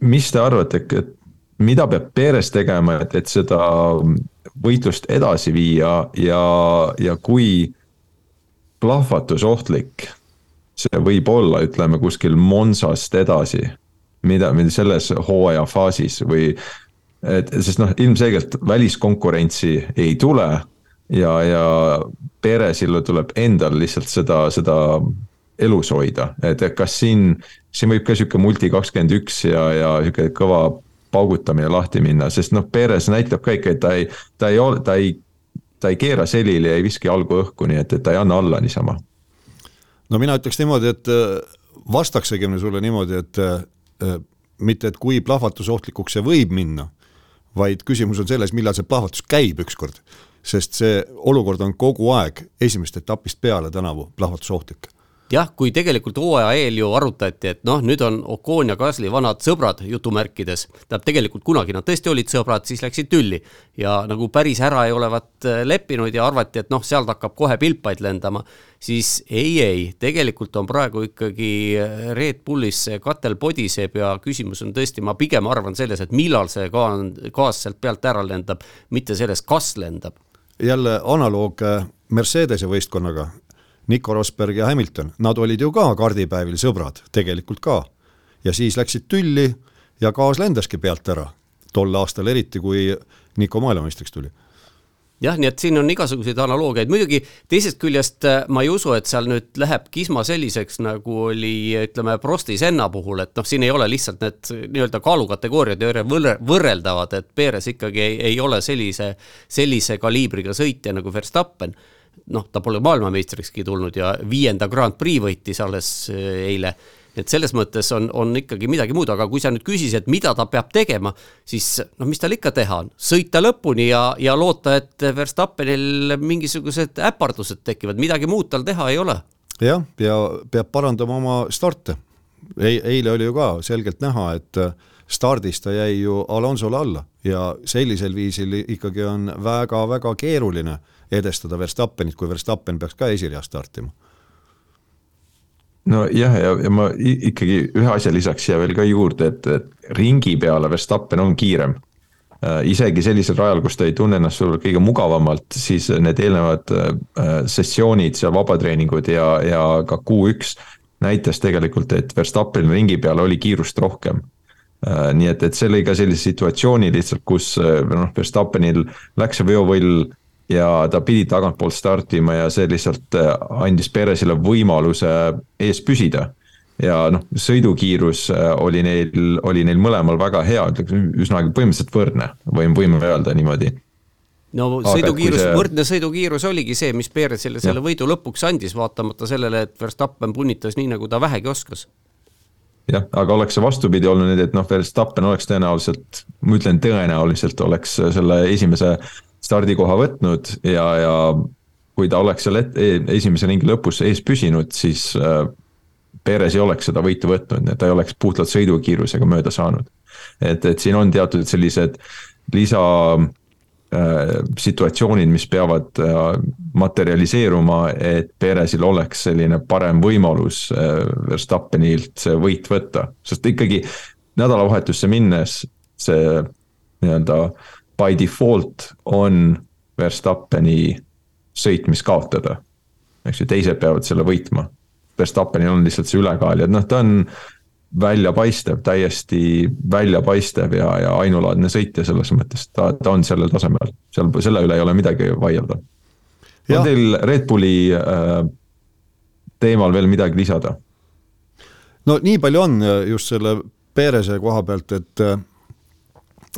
mis te arvate, et mida peab Perez tegema, et, et seda võitlust edasi viia ja, ja kui plahvatusohtlik see võib olla, ütleme kuskil Monsast edasi, mida, mida selles hooaja faasis või et sest noh, ilmselgelt väliskonkurentsi ei tule ja, ja Perezil tuleb endal lihtsalt seda, seda elus hoida, et kas siin, siin võib ka sihuke multi kakskümmend üks ja, ja sihuke kõva paugutamine lahti minna, sest noh, Perez näitab ka ikka, et ta ei, ta ei ole, ta ei, ta ei keera selili ja ei viska jalgu õhku, nii et, et ta ei anna alla niisama. no mina ütleks niimoodi, et äh, vastaksegi sulle niimoodi, et äh, mitte, et kui plahvatusohtlikuks see võib minna, vaid küsimus on selles, millal see plahvatus käib ükskord. Sest see olukord on kogu aeg esimesest etapist peale tänavu plahvatusohtlik jah, kui tegelikult hooaja eel ju arutati, et noh, nüüd on Ocon ja Gasly vanad sõbrad jutumärkides, tähendab tegelikult kunagi nad tõesti olid sõbrad, siis läksid tülli. ja nagu päris ära ei olevat äh, leppinud ja arvati, et noh, sealt hakkab kohe pilpaid lendama, siis ei, ei, tegelikult on praegu ikkagi äh, Red Bullis see katel podiseb ja küsimus on tõesti, ma pigem arvan selles, et millal see gaas sealt pealt ära lendab, mitte selles, kas lendab jälle analoog äh, Mercedese võistkonnaga, Nico Rosberg ja Hamilton, nad olid ju ka kardipäevil sõbrad, tegelikult ka. ja siis läksid tülli ja gaas lendaski pealt ära, tol aastal eriti, kui Nico maailmameistriks tuli jah, nii et siin on igasuguseid analoogiaid, muidugi teisest küljest äh, ma ei usu, et seal nüüd läheb kisma selliseks, nagu oli, ütleme, Prosti Senna puhul, et noh, siin ei ole lihtsalt need nii-öelda kaalukategooriad ei ole võrreldavad, et Perez ikkagi ei, ei ole sellise, sellise kaliibriga sõitja nagu Verstappen noh, ta pole maailmameistrikski tulnud ja viienda Grand Prix võitis alles äh, eile. Et selles mõttes on, on ikkagi midagi muud, aga kui sa nüüd küsisid, mida ta peab tegema, siis noh, mis tal ikka teha on, sõita lõpuni ja, ja loota, et Verstappenil mingisugused äpardused tekivad, midagi muud tal teha ei ole. jah, ja peab parandama oma starte. eile oli ju ka selgelt näha, et stardis ta jäi ju Alonsole alla. Ja sellisel viisil ikkagi on väga-väga keeruline edestada Verstappenit, kui Verstappen peaks ka esireas startima nojah, ja, ja ma ikkagi ühe asja lisaks siia veel ka juurde, et, et ringi peale Verstappen on kiirem. Äh, isegi sellisel rajal, kus ta ei tunne ennast võib-olla kõige mugavamalt, siis need eelnevad äh, sessioonid seal vabatreeningud ja, ja ka Q1 näitas tegelikult, et Verstappenil ringi peal oli kiirust rohkem äh, nii et, et see lõi ka sellise situatsiooni lihtsalt, kus noh, Verstappenil läks see veovõll ja ta pidi tagantpoolt startima ja see lihtsalt äh, andis Perezile võimaluse ees püsida. ja noh, sõidukiirus äh, oli neil, oli neil mõlemal väga hea, ütleks üsnagi põhimõtteliselt võrdne, võime, võime öelda niimoodi no sõidukiirus see..., võrdne sõidukiirus oligi see, mis Perezile selle ja. võidu lõpuks andis, vaatamata sellele, et Verstappen punnitas nii, nagu ta vähegi oskas jah, aga oleks see vastupidi olnud et noh, Verstappen oleks tõenäoliselt, ma ütlen tõenäoliselt oleks selle esimese stardikoha võtnud ja, ja kui ta oleks seal et, e, esimese ringi lõpus ees püsinud, siis äh, Perez ei oleks seda võitu võtnud, ta ei oleks puhtalt sõidukiirusega mööda saanud. et, et siin on teatud sellised lisa äh, situatsioonid, mis peavad äh, materialiseeruma, et Perezil oleks selline parem võimalus äh, Verstappenilt see võit võtta, sest ikkagi nädalavahetusse minnes see nii-öelda äh, by default on Verstappeni sõitmis kaotada. eks ju, teised peavad selle võitma. Verstappenil on lihtsalt see ülekaal ja noh, ta on väljapaistev, täiesti väljapaistev ja, ja ainulaadne sõitja selles mõttes, ta, ta on sellel tasemel, seal, selle üle ei ole midagi vaielda. on teil Red Bulli äh, teemal veel midagi lisada? no nii palju on just selle Perese koha pealt, et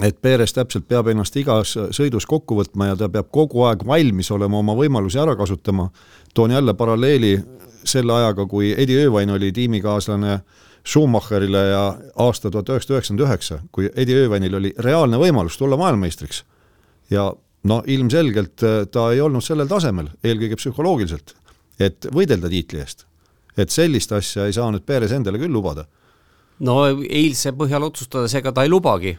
et Perez täpselt peab ennast igas sõidus kokku võtma ja ta peab kogu aeg valmis olema oma võimalusi ära kasutama. toon jälle paralleeli selle ajaga, kui Eddie Irvine oli tiimikaaslane Schumacherile ja aasta tuhat üheksasada üheksakümmend üheksa, kui Eddie Irvine'il oli reaalne võimalus tulla maailmameistriks. ja no ilmselgelt äh, ta ei olnud sellel tasemel, eelkõige psühholoogiliselt, et võidelda tiitli eest. et sellist asja ei saa nüüd Perez endale küll lubada no eilse põhjal otsustades, ega ta ei lubagi,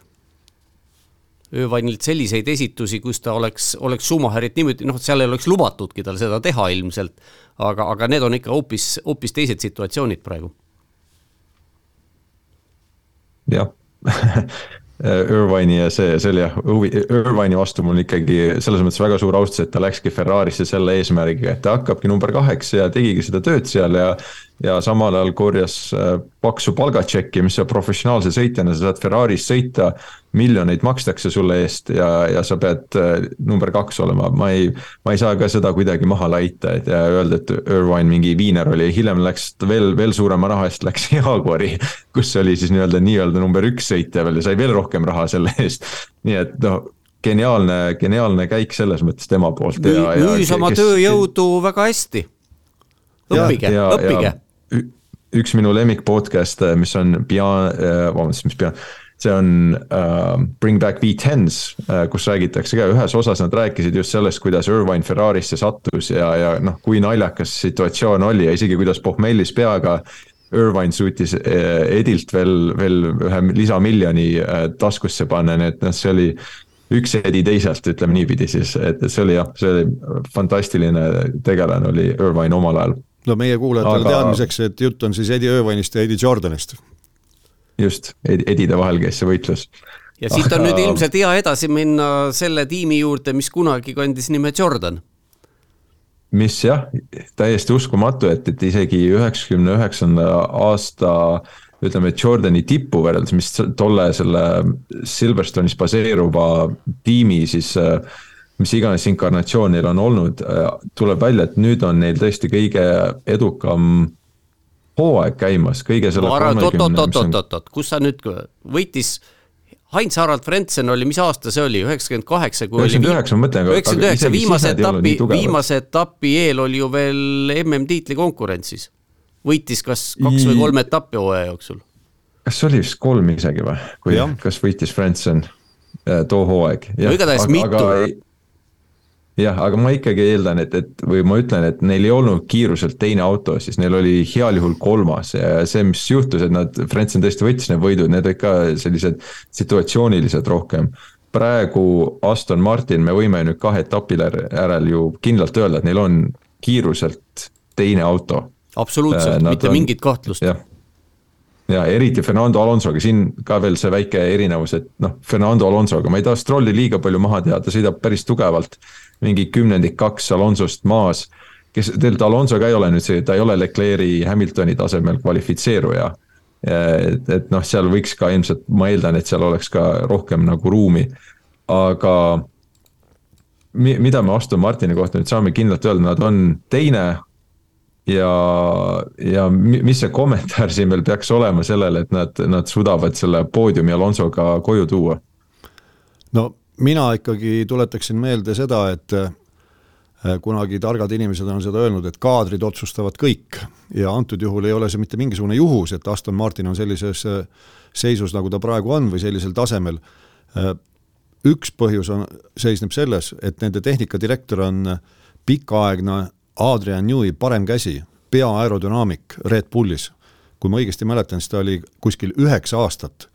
Öövanilt selliseid esitusi, kus ta oleks, oleks Schumacherit niimoodi, noh, seal ei oleks lubatudki tal seda teha ilmselt, aga, aga need on ikka hoopis, hoopis teised situatsioonid praegu. jah Irvine'i ja see, see oli jah, Irvine'i vastu mul ikkagi selles mõttes väga suur austus, et ta läkski Ferrarisse selle eesmärgiga, et ta hakkabki number kaheksa ja tegigi seda tööd seal ja ja samal ajal korjas äh, paksu palgatšekki, mis sa professionaalse sõitjana, sa saad Ferraris sõita. miljoneid makstakse sulle eest ja, ja sa pead äh, number kaks olema, ma ei, ma ei saa ka seda kuidagi maha laita, et ja öelda, et Irvine mingi viiner oli, hiljem läks veel, veel suurema raha eest läks Jaguari. kus oli siis nii-öelda, nii-öelda number üks sõitja veel ja sai veel rohkem raha selle eest, nii et noh geniaalne, geniaalne käik selles mõttes tema poolt. müüs oma kes... tööjõudu väga hästi. õppige, õppige üks minu lemmik podcast'e, mis on Beyond äh,, vabandust, mis Beyond see on uh, Bring Back V10s uh,, kus räägitakse ka, ühes osas nad rääkisid just sellest, kuidas Irvine Ferrarisse sattus ja, ja noh, kui naljakas situatsioon oli ja isegi kuidas pohmellis peaga. Irvine suutis Edilt veel, veel ühe lisamiljoni taskusse panna, nii et noh, see oli üks edi teisest, ütleme niipidi siis, et see oli jah, see oli fantastiline tegelane oli Irvine omal ajal no meie kuulajatele Aga... teadmiseks, et jutt on siis Eddie Irvine'ist ja Eddie Jordanist. just, Edide vahel käis see võitlus. ja siit on Aga... nüüd ilmselt hea edasi minna selle tiimi juurde, mis kunagi kandis nime Jordan. mis jah, täiesti uskumatu, et, et isegi üheksakümne üheksanda aasta ütleme, Jordani tippu võrreldes, mis tolle selle Silverstone'is baseeruva tiimi siis äh, mis iganes inkarnatsioon neil on olnud, äh, tuleb välja, et nüüd on neil tõesti kõige edukam hooaeg käimas, kõige selle oot-oot-oot-oot-oot, kus sa nüüd võitis Heinz-Harald Frentzen oli, mis aasta see oli, üheksakümmend kaheksa, kui üheksakümmend üheksa, ma mõtlen. üheksakümmend üheksa, viimase etapi, viimase etapi eel oli ju veel MM-tiitli konkurentsis. võitis kas kaks või kolm etappi hooaja jooksul. kas oli vist kolm isegi või, kui, kas võitis Frentzen äh, too hooaeg? no igatahes mitu jah, aga ma ikkagi eeldan, et, et või ma ütlen, et neil ei olnud kiiruselt teine auto, siis neil oli heal juhul kolmas ja see, mis juhtus, et nad, Frentzen tõesti võttis need võidud, need olid ka sellised situatsioonilised rohkem. praegu Aston Martin, me võime nüüd kahe etapi järel ju kindlalt öelda, et neil on kiiruselt teine auto. absoluutselt, mitte on, mingit kahtlust jah ja eriti Fernando Alonsoga, siin ka veel see väike erinevus, et noh, Fernando Alonsoga, ma ei taha Strolli liiga palju maha teha, ta sõidab päris tugevalt mingi kümnendik kaks Alonsost maas. kes, tegelikult Alonso ka ei ole nüüd see, ta ei ole Leclerc'i Hamiltoni tasemel kvalifitseeruja. et, et noh, seal võiks ka ilmselt, ma eeldan, et seal oleks ka rohkem nagu ruumi, aga mida me Aston Martini kohta nüüd saame kindlalt öelda, nad on teine ja, ja mis see kommentaar siin veel peaks olema sellele, et nad, nad suudavad selle poodiumi Alonsoga koju tuua? no mina ikkagi tuletaksin meelde seda, et äh, kunagi targad inimesed on seda öelnud, et kaadrid otsustavad kõik ja antud juhul ei ole see mitte mingisugune juhus, et Aston Martin on sellises äh, seisus, nagu ta praegu on või sellisel tasemel. Äh, üks põhjus on, seisneb selles, et nende tehnikadirektor on pikaaegne Adrian Newey parem käsi, peaaerodünaamik Red Bullis. kui ma õigesti mäletan, siis ta oli kuskil üheksa aastat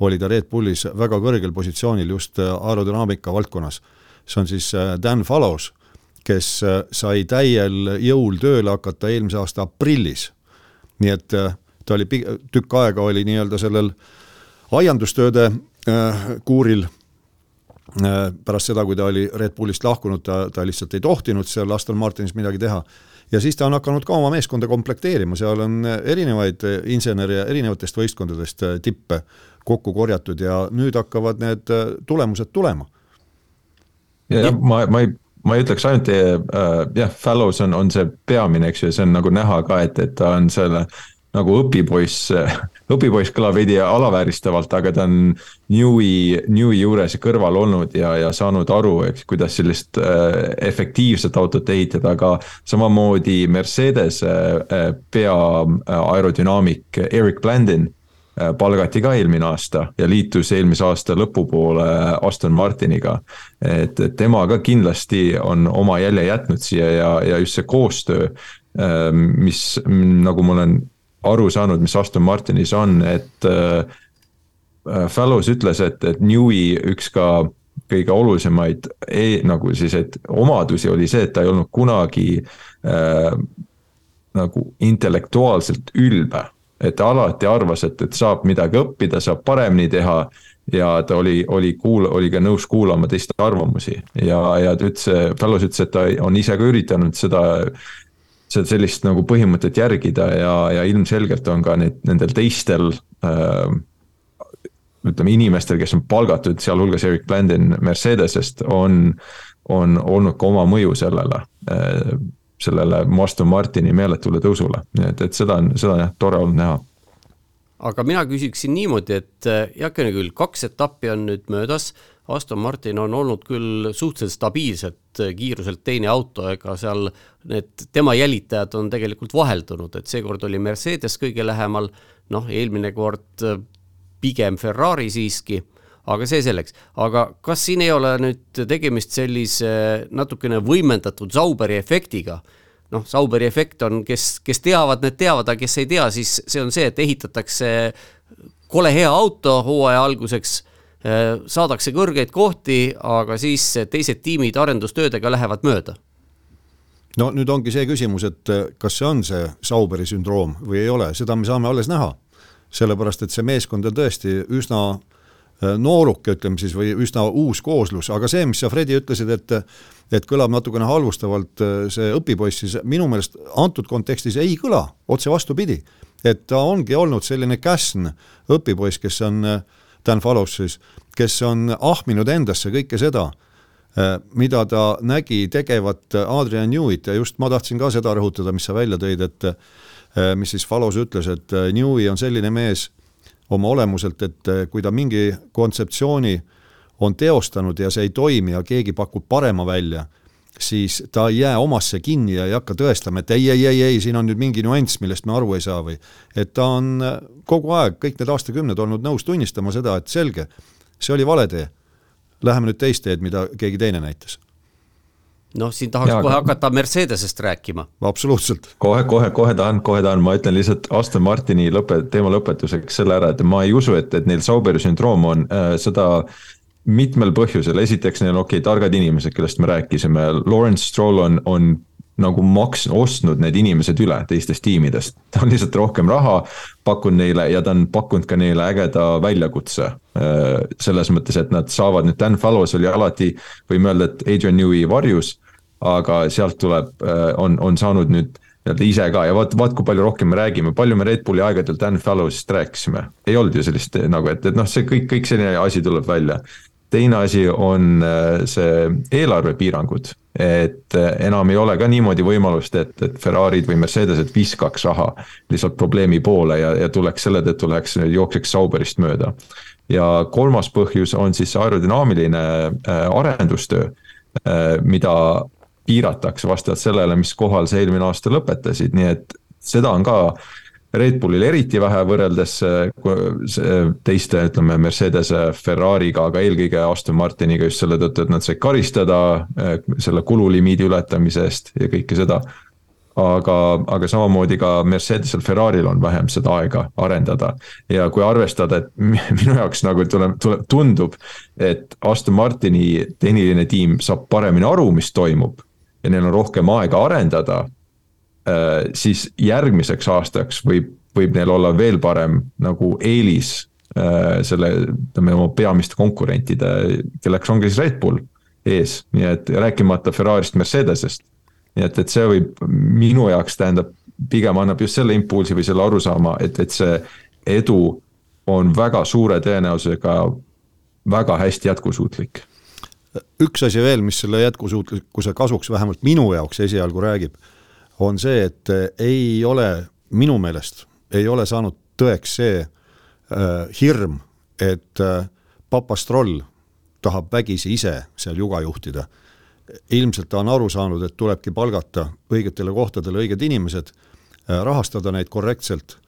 oli ta Red Bullis väga kõrgel positsioonil just äh, aerodünaamika valdkonnas. see on siis äh, Dan Fallows, kes äh, sai täiel jõul tööle hakata eelmise aasta aprillis. nii et ta oli tükk aega oli nii-öelda sellel aiandustööde kuuril pärast seda, kui ta oli Red Bullist lahkunud, ta, ta lihtsalt ei tohtinud seal Aston Martinis midagi teha. ja siis ta on hakanud ka oma meeskonda komplekteerima, seal on erinevaid insenere erinevatest võistkondadest tippe kokku korjatud ja nüüd hakkavad need äh, tulemused tulema. ja, ja ma, ma ei, ma ei ütleks ainult äh,, jah, Fallows on, on see peamine, eks ju, see on nagu näha ka, et, et ta on selle nagu õpipoiss, õpipoiss kõlab veidi alavääristavalt, aga ta on Newey, Newey juures kõrval olnud ja, ja saanud aru, eks, kuidas sellist äh, efektiivset autot ehitada, aga samamoodi Mercedes äh, pea äh, aerodünaamik Eric Blandin Äh, palgati ka eelmine aasta ja liitus eelmise aasta lõpupoole Aston Martiniga. et, et tema ka kindlasti on oma jälje jätnud siia ja, ja just see koostöö, mis nagu ma olen aru saanud, mis Aston Martinis on, et äh, Fallows ütles, et, et Newey üks ka kõige olulisemaid e, nagu siis, et omadusi oli see, et ta ei olnud kunagi äh, nagu intellektuaalselt ülbe et ta alati arvas, et, et saab midagi õppida, saab paremini teha. ja ta oli, oli kuul-, oli ka nõus kuulama teiste arvamusi ja, ja ta ütles, Fellows ütles, et ta on ise ka üritanud seda sellist nagu põhimõtet järgida ja, ja ilmselgelt on ka need, nendel teistel äh, ütleme, inimestel, kes on palgatud, sealhulgas Erik Blandin Mercedesest, on, on olnud ka oma mõju sellele äh, sellele Aston Martini meeletule tõusule, nii et, et seda on, seda on jah, tore olnud näha. aga mina küsiksin niimoodi, et heakene küll, kaks etappi on nüüd möödas, Aston Martin on olnud küll suhteliselt stabiilselt kiiruselt teine auto, ega seal need tema jälitajad on tegelikult vaheldunud, et seekord oli Mercedes kõige lähemal, noh, eelmine kord pigem Ferrari siiski aga see selleks, aga kas siin ei ole nüüd tegemist sellise natukene võimendatud Sauberi efektiga? noh, Sauberi efekt on, kes, kes teavad, need teavad, aga kes ei tea, siis see on see, et ehitatakse kole hea auto hooaja alguseks, saadakse kõrgeid kohti, aga siis teised tiimid arendustöödega lähevad mööda no nüüd ongi see küsimus, et kas see on see Sauberi sündroom või ei ole, seda me saame alles näha. sellepärast, et see meeskond on tõesti üsna Äh, nooruke, ütleme siis, või üsna uus kooslus, aga see, mis sa, Fredi, ütlesid, et et kõlab natukene halvustavalt äh, see õpipoiss, siis minu meelest antud kontekstis ei kõla, otse vastupidi. et ta ongi olnud selline käsn õpipoiss, kes on, äh, Dan Fallows siis, kes on ahminud endasse kõike seda, mida ta nägi tegevat Adrian Newit. Ja just ma tahtsin ka seda rõhutada, mis sa välja tõid, et mis siis Fallows ütles, et Newi on selline mees oma olemuselt, et eh, kui ta mingi kontseptsiooni on teostanud ja see ei toimi ja keegi pakub parema välja, siis ta ei jää omasse kinni ja ei hakka tõestama, et ei, ei, ei, ei, siin on nüüd mingi nüanss, millest me aru ei saa või et ta on eh, kogu aeg, kõik need aastakümned olnud nõus tunnistama seda, et selge, see oli vale tee. Läheme nüüd teist teed, mida keegi teine näitas noh, siin tahaks Jaa, kohe hakata Mercedesest rääkima. absoluutselt. kohe, kohe, kohe tahan, kohe tahan, ma ütlen lihtsalt Aston Martini lõpe, teema lõpetuseks selle ära, et ma ei usu, et, et neil Sauberi sündroom on äh, seda mitmel põhjusel, esiteks neil on okei okay,, targad inimesed, kellest me rääkisime, Lawrence Stroll on, on nagu maks-, ostnud need inimesed üle teistest tiimidest. ta on lihtsalt rohkem raha pakkunud neile ja ta on pakkunud ka neile ägeda väljakutse. Äh, selles mõttes, et nad saavad nüüd, Dan Fallows oli alati, võime öelda, et Adrian Newey varjus aga sealt tuleb, äh, on, on saanud nüüd nii-öelda ise ka ja vaat, vaat kui palju rohkem me räägime, palju me Red Bulli aegadel Dan Fallowsist rääkisime. ei olnud ju sellist nagu, et, et noh, see kõik, kõik selline asi tuleb välja. Teine asi on äh, see eelarvepiirangud, et äh, enam ei ole ka niimoodi võimalust, et, et Ferrari'd või Mercedesed viskaks raha lihtsalt probleemi poole ja, ja tuleks selle tõttu läheks, jookseks Sauberist mööda. ja kolmas põhjus on siis see aerodünaamiline arendustöö, mida piiratakse vastavalt sellele, mis kohal sa eelmine aasta lõpetasid, nii et seda on ka Red Bullil eriti vähe võrreldes teiste, ütleme, Mercedese, Ferrari'ga, aga eelkõige Aston Martiniga just selle tõttu, et nad said karistada eh, selle kululimiidi ületamise eest ja kõike seda. aga, aga samamoodi ka Mercedesel, Ferrari'l on vähem seda aega arendada. ja kui arvestada, et minu jaoks nagu tuleb, tuleb, tundub, et Aston Martini tehniline tiim saab paremini aru, mis toimub ja neil on rohkem aega arendada, äh, siis järgmiseks aastaks võib, võib neil olla veel parem nagu eelis äh, selle, ütleme oma peamiste konkurentide, kelleks ongi siis Red Bull ees, nii et rääkimata Ferrari'st, Mercedesest. nii et, et see võib minu jaoks tähendab, pigem annab just selle impulsi või selle arusaama, et, et see edu on väga suure tõenäosusega väga hästi jätkusuutlik üks asi veel, mis selle jätkusuutlikkuse kasuks vähemalt minu jaoks esialgu räägib, on see, et eh, ei ole, minu meelest ei ole saanud tõeks see äh, hirm, et äh, Papastroll tahab vägisi ise seal juga juhtida. ilmselt ta on aru saanud, et tulebki palgata õigetele kohtadele õiged inimesed äh,, rahastada neid korrektselt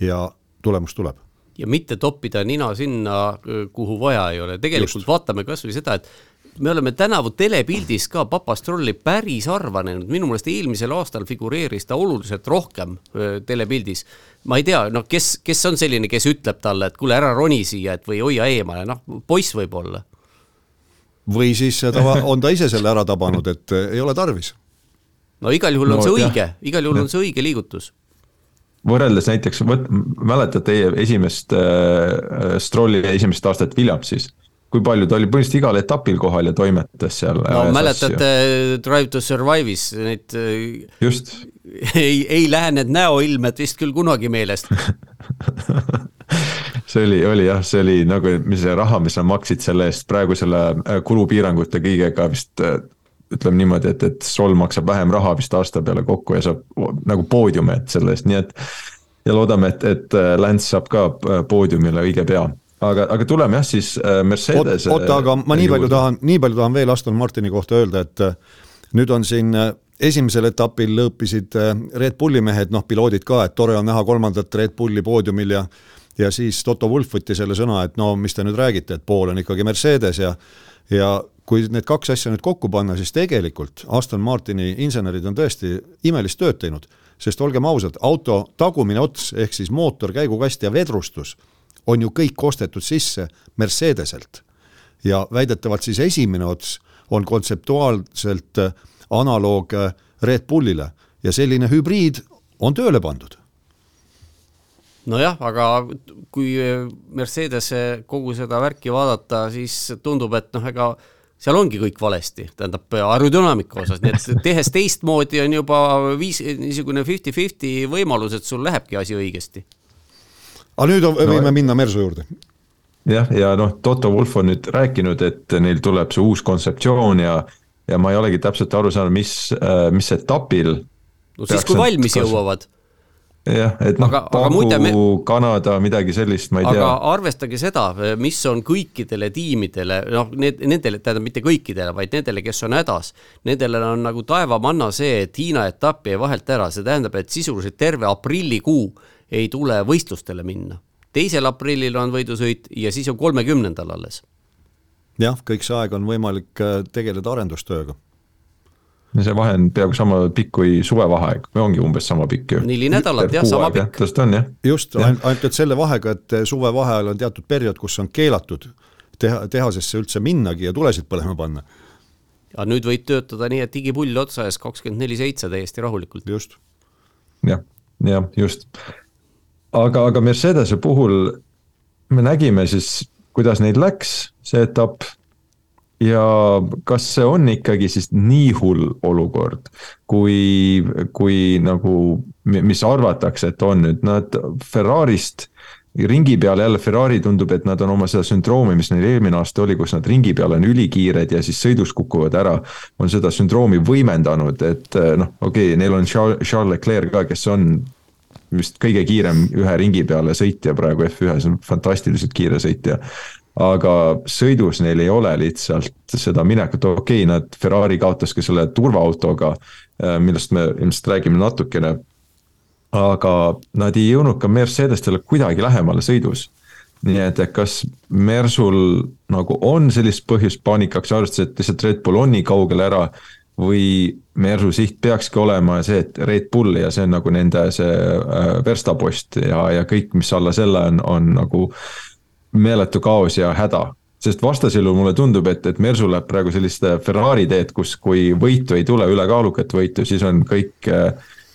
ja tulemus tuleb ja mitte toppida nina sinna, kuhu vaja ei ole, tegelikult Just. vaatame kasvõi seda, et me oleme tänavu telepildis ka Papastrolli päris harva näinud, minu meelest eelmisel aastal figureeris ta oluliselt rohkem telepildis. ma ei tea, noh, kes, kes on selline, kes ütleb talle, et kuule, ära roni siia, et või hoia eemale, noh, poiss võib-olla. või siis ta on ta ise selle ära tabanud, et ei ole tarvis. no igal juhul on no, see õige, igal juhul on see õige liigutus võrreldes näiteks, võt-, mäletate teie esimest äh,, Strolli esimest aastat Williamsis kui palju ta oli põhimõtteliselt igal etapil kohal ja toimetas seal. no mäletate Drive to Survive'is neid just ei, ei lähe need näoilmed vist küll kunagi meelest see oli, oli jah, see oli nagu, mis see raha, mis nad maksid selle eest praegu selle äh, kulupiirangute kõigega vist ütleme niimoodi, et, et Sol maksab vähem raha vist aasta peale kokku ja saab nagu poodiume selle eest, nii et. ja loodame, et, et Lance saab ka poodiumile õige pea aga, aga tuleme jah siis Mercedes. oota, aga ma nii palju tahan, nii palju tahan veel Aston Martini kohta öelda, et nüüd on siin esimesel etapil lõõpisid Red Bulli mehed, noh, piloodid ka, et tore on näha kolmandat Red Bulli poodiumil ja ja siis Toto Wulf võttis selle sõna, et no mis te nüüd räägite, et pool on ikkagi Mercedes ja ja kui need kaks asja nüüd kokku panna, siis tegelikult Aston Martini insenerid on tõesti imelist tööd teinud, sest olgem ausad, auto tagumine ots ehk siis mootor, käigukast ja vedrustus on ju kõik ostetud sisse Mercedeselt. ja väidetavalt siis esimene ots on kontseptuaalselt analoog Red Bullile ja selline hübriid on tööle pandud nojah, aga kui Mercedese kogu seda värki vaadata, siis tundub, et noh, ega seal ongi kõik valesti, tähendab aerodünaamika osas, nii et tehes teistmoodi on juba viis, niisugune fifty-fifty võimalus, et sul lähebki asi õigesti. Aga nüüd on, võime no, minna Mersu juurde. jah, ja noh, Toto Wolf on nüüd rääkinud, et neil tuleb see uus kontseptsioon ja, ja ma ei olegi täpselt aru saanud, mis, mis etapil. no siis, kui valmis kas... jõuavad jah, et noh, Baku, me... Kanada, midagi sellist, ma ei aga tea. arvestage seda, mis on kõikidele tiimidele, noh, need, nendele, tähendab mitte kõikidele, vaid nendele, kes on hädas, nendele on nagu taevamanna see, et Hiina etapp jäi vahelt ära, see tähendab, et sisuliselt terve aprillikuu ei tule võistlustele minna. teisel aprillil on võidusõit ja siis on kolmekümnendal alles. jah, kõik see aeg on võimalik äh, tegeleda arendustööga see vahe on peaaegu sama pikk kui suvevaheaeg või ongi umbes sama pikk ju. neli nädalat jah, sama pikk. just on jah. just, ainult et selle vahega, et suvevaheajal on teatud periood, kus on keelatud teha, tehasesse üldse minnagi ja tulesid põlema panna. aga nüüd võid töötada nii, et digipull otsa ees kakskümmend neli seitse täiesti rahulikult. just. jah, jah, just. aga, aga Mercedese puhul me nägime siis, kuidas neil läks, see etapp ja kas see on ikkagi siis nii hull olukord, kui, kui nagu, mis arvatakse, et on nüüd, nad Ferrarist ringi peal jälle Ferrari tundub, et nad on oma seda sündroomi, mis neil eelmine aasta oli, kus nad ringi peal on ülikiired ja siis sõidus kukuvad ära. on seda sündroomi võimendanud, et noh, okei okay,, neil on Charles Leclerc ka, kes on vist kõige kiirem ühe ringi peale sõitja praegu F1-s, on fantastiliselt kiire sõitja aga sõidus neil ei ole lihtsalt seda minekut, okei okay,, nad, Ferrari kaotas ka selle turvaautoga, äh, millest me ilmselt räägime natukene. aga nad ei jõudnud ka Mercedestele kuidagi lähemale sõidus. nii et, kas Mersul nagu on sellist põhjust paanikaks, arvestades, et lihtsalt Red Bull on nii kaugel ära või Mersu siht peakski olema see, et Red Bull ja see on nagu nende see äh, verstapost ja, ja kõik, mis alla selle on, on nagu meeletu kaos ja häda. sest vastasel juhul mulle tundub, et, et Mersu läheb praegu sellist Ferrari teed, kus, kui võitu ei tule, ülekaalukat võitu, siis on kõik,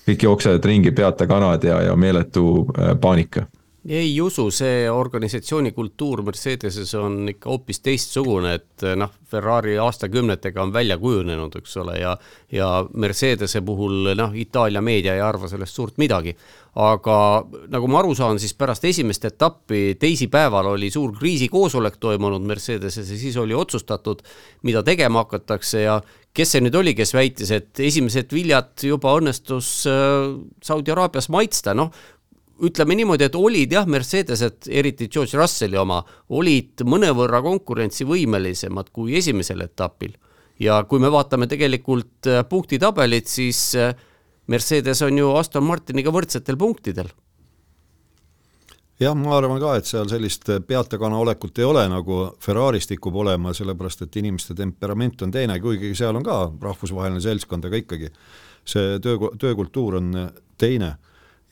kõik jooksevad ringi peata kanad ja, ja meeletu äh, paanika ei usu, see organisatsiooni kultuur Mercedeses on ikka hoopis teistsugune, et noh, Ferrari aastakümnetega on välja kujunenud, eks ole, ja ja Mercedese puhul noh, Itaalia meedia ei arva sellest suurt midagi. Aga nagu ma aru saan, siis pärast esimest etappi teisipäeval oli suur kriisikoosolek toimunud Mercedeses ja siis oli otsustatud, mida tegema hakatakse ja kes see nüüd oli, kes väitis, et esimesed viljad juba õnnestus äh, Saudi Araabias maitsta, noh, ütleme niimoodi, et olid jah, Mercedesed, eriti George Russelli oma, olid mõnevõrra konkurentsivõimelisemad kui esimesel etapil. ja kui me vaatame tegelikult äh, punktitabelit, siis äh, Mercedes on ju Aston Martiniga võrdsetel punktidel. Jah, ma arvan ka, et seal sellist peatekana olekut ei ole, nagu Ferraris tikub olema, sellepärast et inimeste temperament on teine, kuigi seal on ka rahvusvaheline seltskond, aga ikkagi see töö, töökultuur on teine.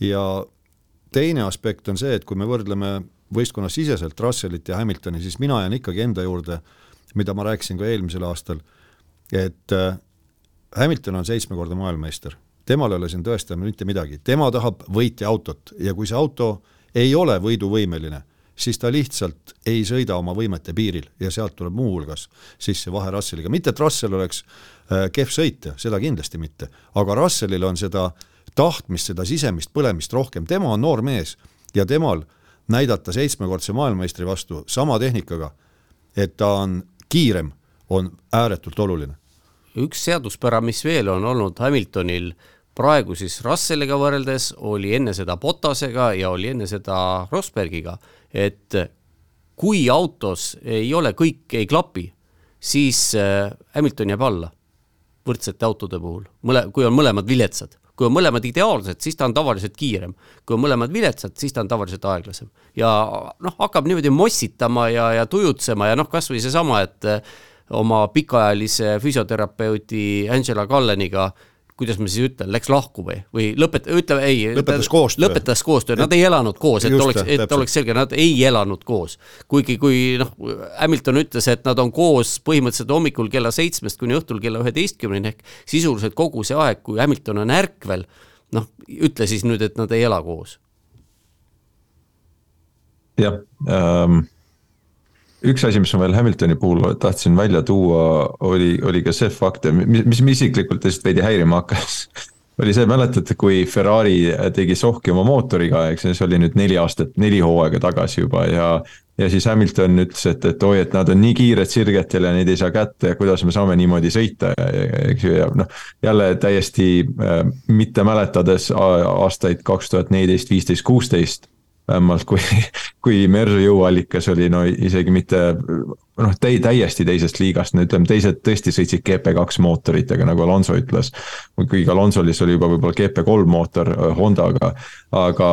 Ja teine aspekt on see, et kui me võrdleme võistkonnasiseselt Russellit ja Hamiltoni, siis mina jään ikkagi enda juurde, mida ma rääkisin ka eelmisel aastal, et äh, Hamilton on seitsmekordne maailmameister, temal ei ole siin tõestama mitte midagi, tema tahab võitjaautot ja kui see auto ei ole võiduvõimeline, siis ta lihtsalt ei sõida oma võimete piiril ja sealt tuleb muuhulgas sisse vahe Russelliga, mitte et Russell oleks äh, kehv sõitja, seda kindlasti mitte, aga Russellil on seda tahtmist, seda sisemist põlemist rohkem, tema on noor mees ja temal näidata seitsmekordse maailmameistri vastu sama tehnikaga, et ta on kiirem, on ääretult oluline. üks seaduspära, mis veel on olnud Hamiltonil praegu siis Russelliga võrreldes, oli enne seda Botasega ja oli enne seda Rosbergiga, et kui autos ei ole, kõik ei klapi, siis äh, Hamilton jääb alla võrdsete autode puhul, mõle-, kui on mõlemad viletsad kui on mõlemad ideaalsed, siis ta on tavaliselt kiirem. kui on mõlemad viletsad, siis ta on tavaliselt aeglasem. ja noh, hakkab niimoodi mossitama ja, ja tujutsema ja noh, kasvõi seesama, et eh, oma pikaajalise füsioterapeuti Angela Calleniga kuidas ma siis ütlen, läks lahku või, või lõpet-, ütleme ei. lõpetas koostöö. lõpetas koostöö, nad ei elanud koos, et Just, oleks, et täpselt. oleks selge, nad ei elanud koos. kuigi, kui noh, Hamilton ütles, et nad on koos põhimõtteliselt hommikul kella seitsmest kuni õhtul kella üheteistkümneni ehk sisuliselt kogu see aeg, kui Hamilton on ärkvel, noh, ütle siis nüüd, et nad ei ela koos. jah ähm üks asi, mis ma veel Hamiltoni puhul tahtsin välja tuua, oli, oli ka see fakt, mis, mis mind isiklikult lihtsalt veidi häirima hakkas oli see, mäletate, kui Ferrari tegi sohki oma mootoriga, eks see oli nüüd neli aastat, neli hooaega tagasi juba ja. ja siis Hamilton ütles, et, et oi, et nad on nii kiired sirgetel ja neid ei saa kätte ja kuidas me saame niimoodi sõita, eks ju, ja noh. jälle täiesti äh, mitte mäletades aastaid kaks tuhat neliteist, viisteist, kuusteist vähemalt kui, kui Mersu jõuallikas oli no isegi mitte noh, täi-, täiesti teisest liigast, no ütleme, teised tõesti sõitsid GP2 mootoritega, nagu Alonso ütles. kuigi Alonsolis oli juba võib-olla GP3 mootor äh, Hondaga, aga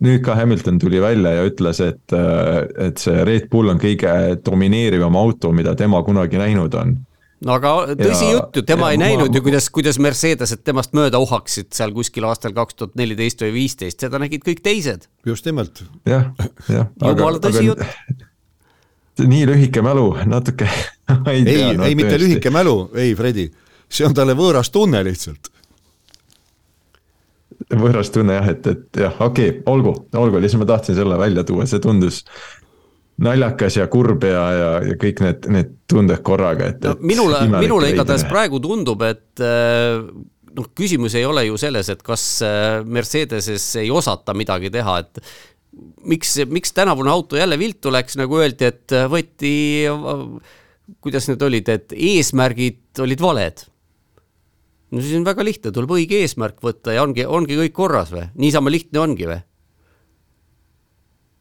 nüüd ka Hamilton tuli välja ja ütles, et, äh, et see Red Bull on kõige domineerivam auto, mida tema kunagi näinud on no aga tõsi ja, jutt ju, tema ja, ei näinud ma, ju, kuidas, kuidas Mercedesed temast mööda uhaksid seal kuskil aastal kaks tuhat neliteist või viisteist, seda nägid kõik teised. just nimelt. jah, jah. jumala tõsi jutt. nii lühike mälu, natuke ei, ei, no, ei mitte lühike mälu, ei Fredi, see on talle võõras tunne lihtsalt võõras tunne jah, et, et jah, okei okay,, olgu, olgu, lihtsalt ma tahtsin selle välja tuua, see tundus naljakas ja kurb ja, ja, ja kõik need, need tunded korraga, et no,. minule, minule igatahes praegu tundub, et äh, noh, küsimus ei ole ju selles, et kas äh, Mercedeses ei osata midagi teha, et miks, miks tänavune auto jälle viltu läks, nagu öeldi, et võeti, kuidas need olid, et eesmärgid olid valed. no siis on väga lihtne, tuleb õige eesmärk võtta ja ongi, ongi kõik korras või, niisama lihtne ongi või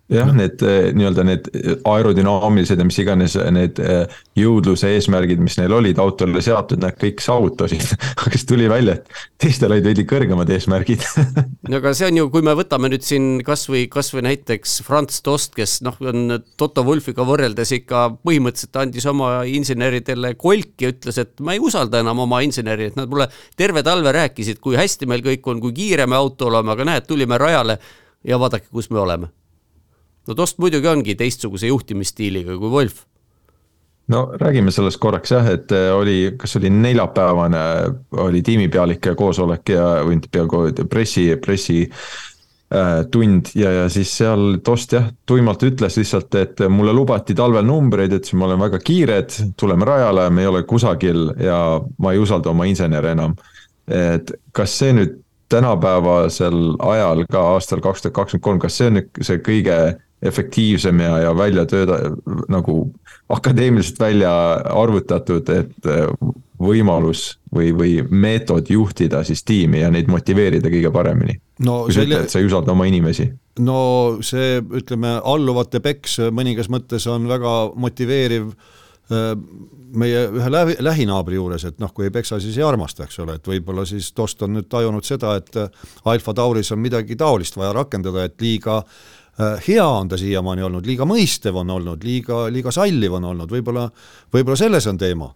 jah, need eh, nii-öelda need aerodünaamilised ja mis iganes need eh, jõudluse eesmärgid, mis neil olid autole seatud, nad kõik saavutasid aga siis tuli välja, et teistel olid veidi kõrgemad eesmärgid no aga see on ju, kui me võtame nüüd siin kasvõi, kasvõi näiteks Franz Tost, kes noh, on Toto Wolfiga võrreldes ikka põhimõtteliselt andis oma inseneridele kolki ja ütles, et ma ei usalda enam oma inseneri, et nad mulle terve talve rääkisid, kui hästi meil kõik on, kui kiire me auto oleme, aga näed, tulime rajale ja vaadake, kus me oleme no Tost muidugi ongi teistsuguse juhtimisstiiliga kui Wolf. no räägime sellest korraks jah, et äh, oli, kas oli neljapäevane, oli tiimipealike koosolek ja, või peaaegu pressi, pressi äh, tund ja, ja siis seal Tost jah, tuimalt ütles lihtsalt, et mulle lubati talvel numbreid, ütles, ma olen väga kiired, tuleme rajale, me ei ole kusagil ja ma ei usalda oma insenere enam. et kas see nüüd tänapäevasel ajal ka aastal kaks tuhat kakskümmend kolm, kas see on nüüd see kõige efektiivsem ja, ja välja tööda, nagu akadeemiliselt välja arvutatud, et äh, võimalus või, või meetod juhtida siis tiimi ja neid motiveerida kõige paremini no,. kui sa ütled, et sa ei usalda oma inimesi. no see, ütleme, alluvate peks mõningas mõttes on väga motiveeriv äh, meie ühe lähi, lähinaabri juures, et noh, kui ei peksa, siis ei armasta, eks ole, et võib-olla siis Tost on nüüd tajunud seda, et Alfa Tauris on midagi taolist vaja rakendada, et liiga äh, Äh, hea on ta siiamaani olnud, liiga mõistev on olnud, liiga, liiga salliv on olnud, võib-olla, võib-olla selles on teema.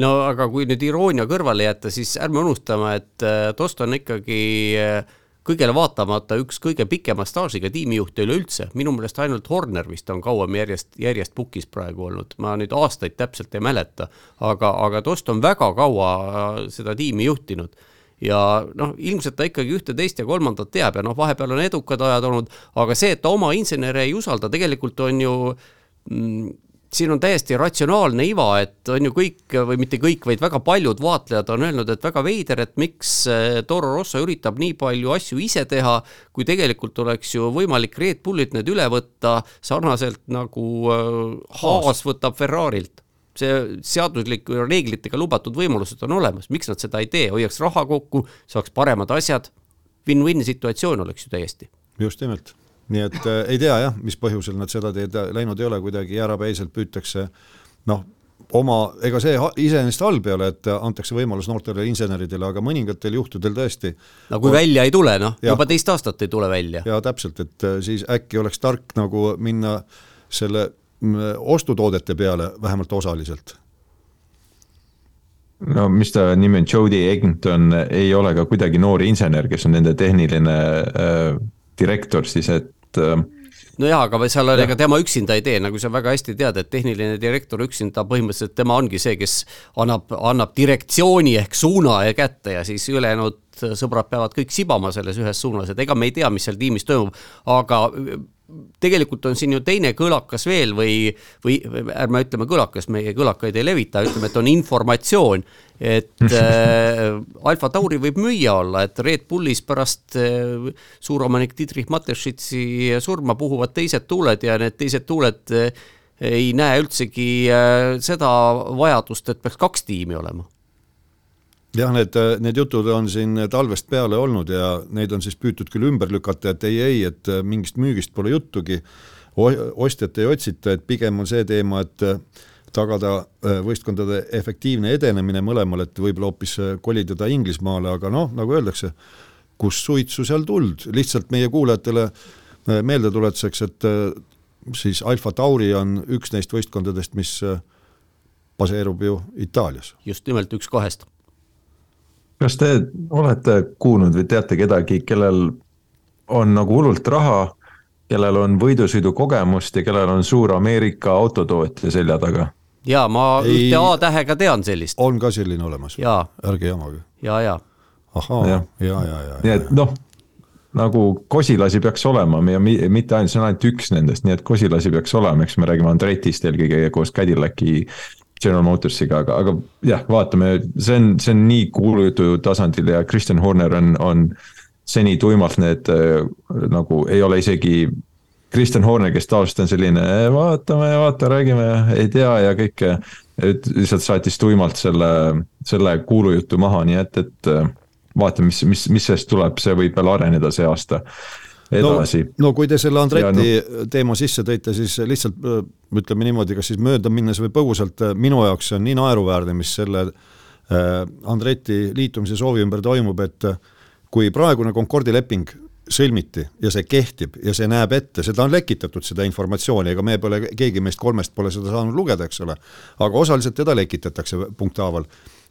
No aga kui nüüd iroonia kõrvale jätta, siis ärme unustame, et äh, Tost on ikkagi äh, kõigele vaatamata üks kõige pikema staažiga tiimijuhte üleüldse, minu meelest ainult Horner vist on kauem järjest, järjest pukis praegu olnud, ma nüüd aastaid täpselt ei mäleta, aga, aga Tost on väga kaua seda tiimi juhtinud ja noh, ilmselt ta ikkagi ühte, teist ja kolmandat teab ja noh, vahepeal on edukad ajad olnud, aga see, et ta oma insenere ei usalda, tegelikult on ju mm, siin on täiesti ratsionaalne iva, et on ju kõik või mitte kõik, vaid väga paljud vaatlejad on öelnud, et väga veider, et miks eh, Toro Rosso üritab nii palju asju ise teha, kui tegelikult oleks ju võimalik Red Bullilt need üle võtta sarnaselt nagu eh, Haas. võtab Ferrari'lt see seaduslik reeglitega lubatud võimalused on olemas, miks nad seda ei tee, hoiaks raha kokku, saaks paremad asjad win-win situatsioon oleks ju täiesti. just nimelt, nii et äh, ei tea jah, mis põhjusel nad seda teed läinud ei ole, kuidagi jäärapäiselt püütakse noh, oma, ega see iseenesest halb ei ole, et antakse võimalus noortele inseneridele, aga mõningatel juhtudel tõesti. no kui on, välja ei tule, noh, juba teist aastat ei tule välja. ja täpselt, et äh, siis äkki oleks tark nagu minna selle ostutoodete peale vähemalt osaliselt? No mis ta nimi on, Jody Eggington ei ole ka kuidagi noor insener, kes on nende tehniline äh, direktor siis, et äh, nojah, aga seal on, ega tema üksinda ei tee, nagu sa väga hästi tead, et tehniline direktor üksinda põhimõtteliselt tema ongi see, kes annab, annab direktsiooni ehk suuna ja kätte ja siis ülejäänud sõbrad peavad kõik sibama selles ühes suunas, et ega me ei tea, mis seal tiimis toimub, aga tegelikult on siin ju teine kõlakas veel või, või ärme ütleme kõlakas, meie kõlakaid ei levita, ütleme, et on informatsioon, et äh, Alfa Tauri võib müüa olla, et Red Bullis pärast äh, suuromanik Dietrich Mateschitsi surma puhuvad teised tuuled ja need teised tuuled äh, ei näe üldsegi äh, seda vajadust, et peaks kaks tiimi olema jah, need, need jutud on siin talvest peale olnud ja neid on siis püütud küll ümber lükata, et ei, ei, et mingist müügist pole juttugi, ostjat ei otsita, et pigem on see teema, et tagada äh, võistkondade efektiivne edenemine mõlemal, et võib-olla hoopis äh, kolida Inglismaale, aga noh, nagu öeldakse, kus suitsu, seal tuld, lihtsalt meie kuulajatele äh, meeldetuletuseks, et siis Alfa Tauri on üks neist võistkondadest, mis baseerub ju Itaalias. just nimelt üks kahest kas te olete kuulnud või teate kedagi, kellel on nagu hullult raha, kellel on võidusõidukogemust ja kellel on suur Ameerika autotootja selja taga? ja ma ei, ühte A-tähega tean sellist. on ka selline olemas? ärge jamage. ja, ja. ahaa, ja, ja, ja, ja. nii et noh, nagu Kosilasi peaks olema ja mitte ainult, see on ainult üks nendest, nii et Kosilasi peaks olema, eks me räägime Andretist eelkõige koos Cadillaci General Motorsiga, aga, aga jah, vaatame, see on, see on nii kuulujutu tasandil ja Kristjan Horner on, on seni tuimalt need äh, nagu ei ole isegi Kristjan Horner, kes tavaliselt on selline vaatame, vaata, räägime, ei tea ja kõike. et lihtsalt saatis tuimalt selle, selle kuulujutu maha, nii et, et äh, vaatame, mis, mis, mis sellest tuleb, see võib veel areneda see aasta edasi. no kui te selle Andreti no. teema sisse tõite, siis lihtsalt äh, ütleme niimoodi, kas siis mööda minnes või põgusalt, äh, minu jaoks see on nii naeruväärne, mis selle äh, Andreti liitumise soovi ümber toimub, et kui praegune Concordi leping sõlmiti ja see kehtib ja see näeb ette, seda on lekitatud, seda informatsiooni, ega me pole, keegi meist kolmest pole seda saanud lugeda, eks ole, aga osaliselt teda lekitatakse punkthaaval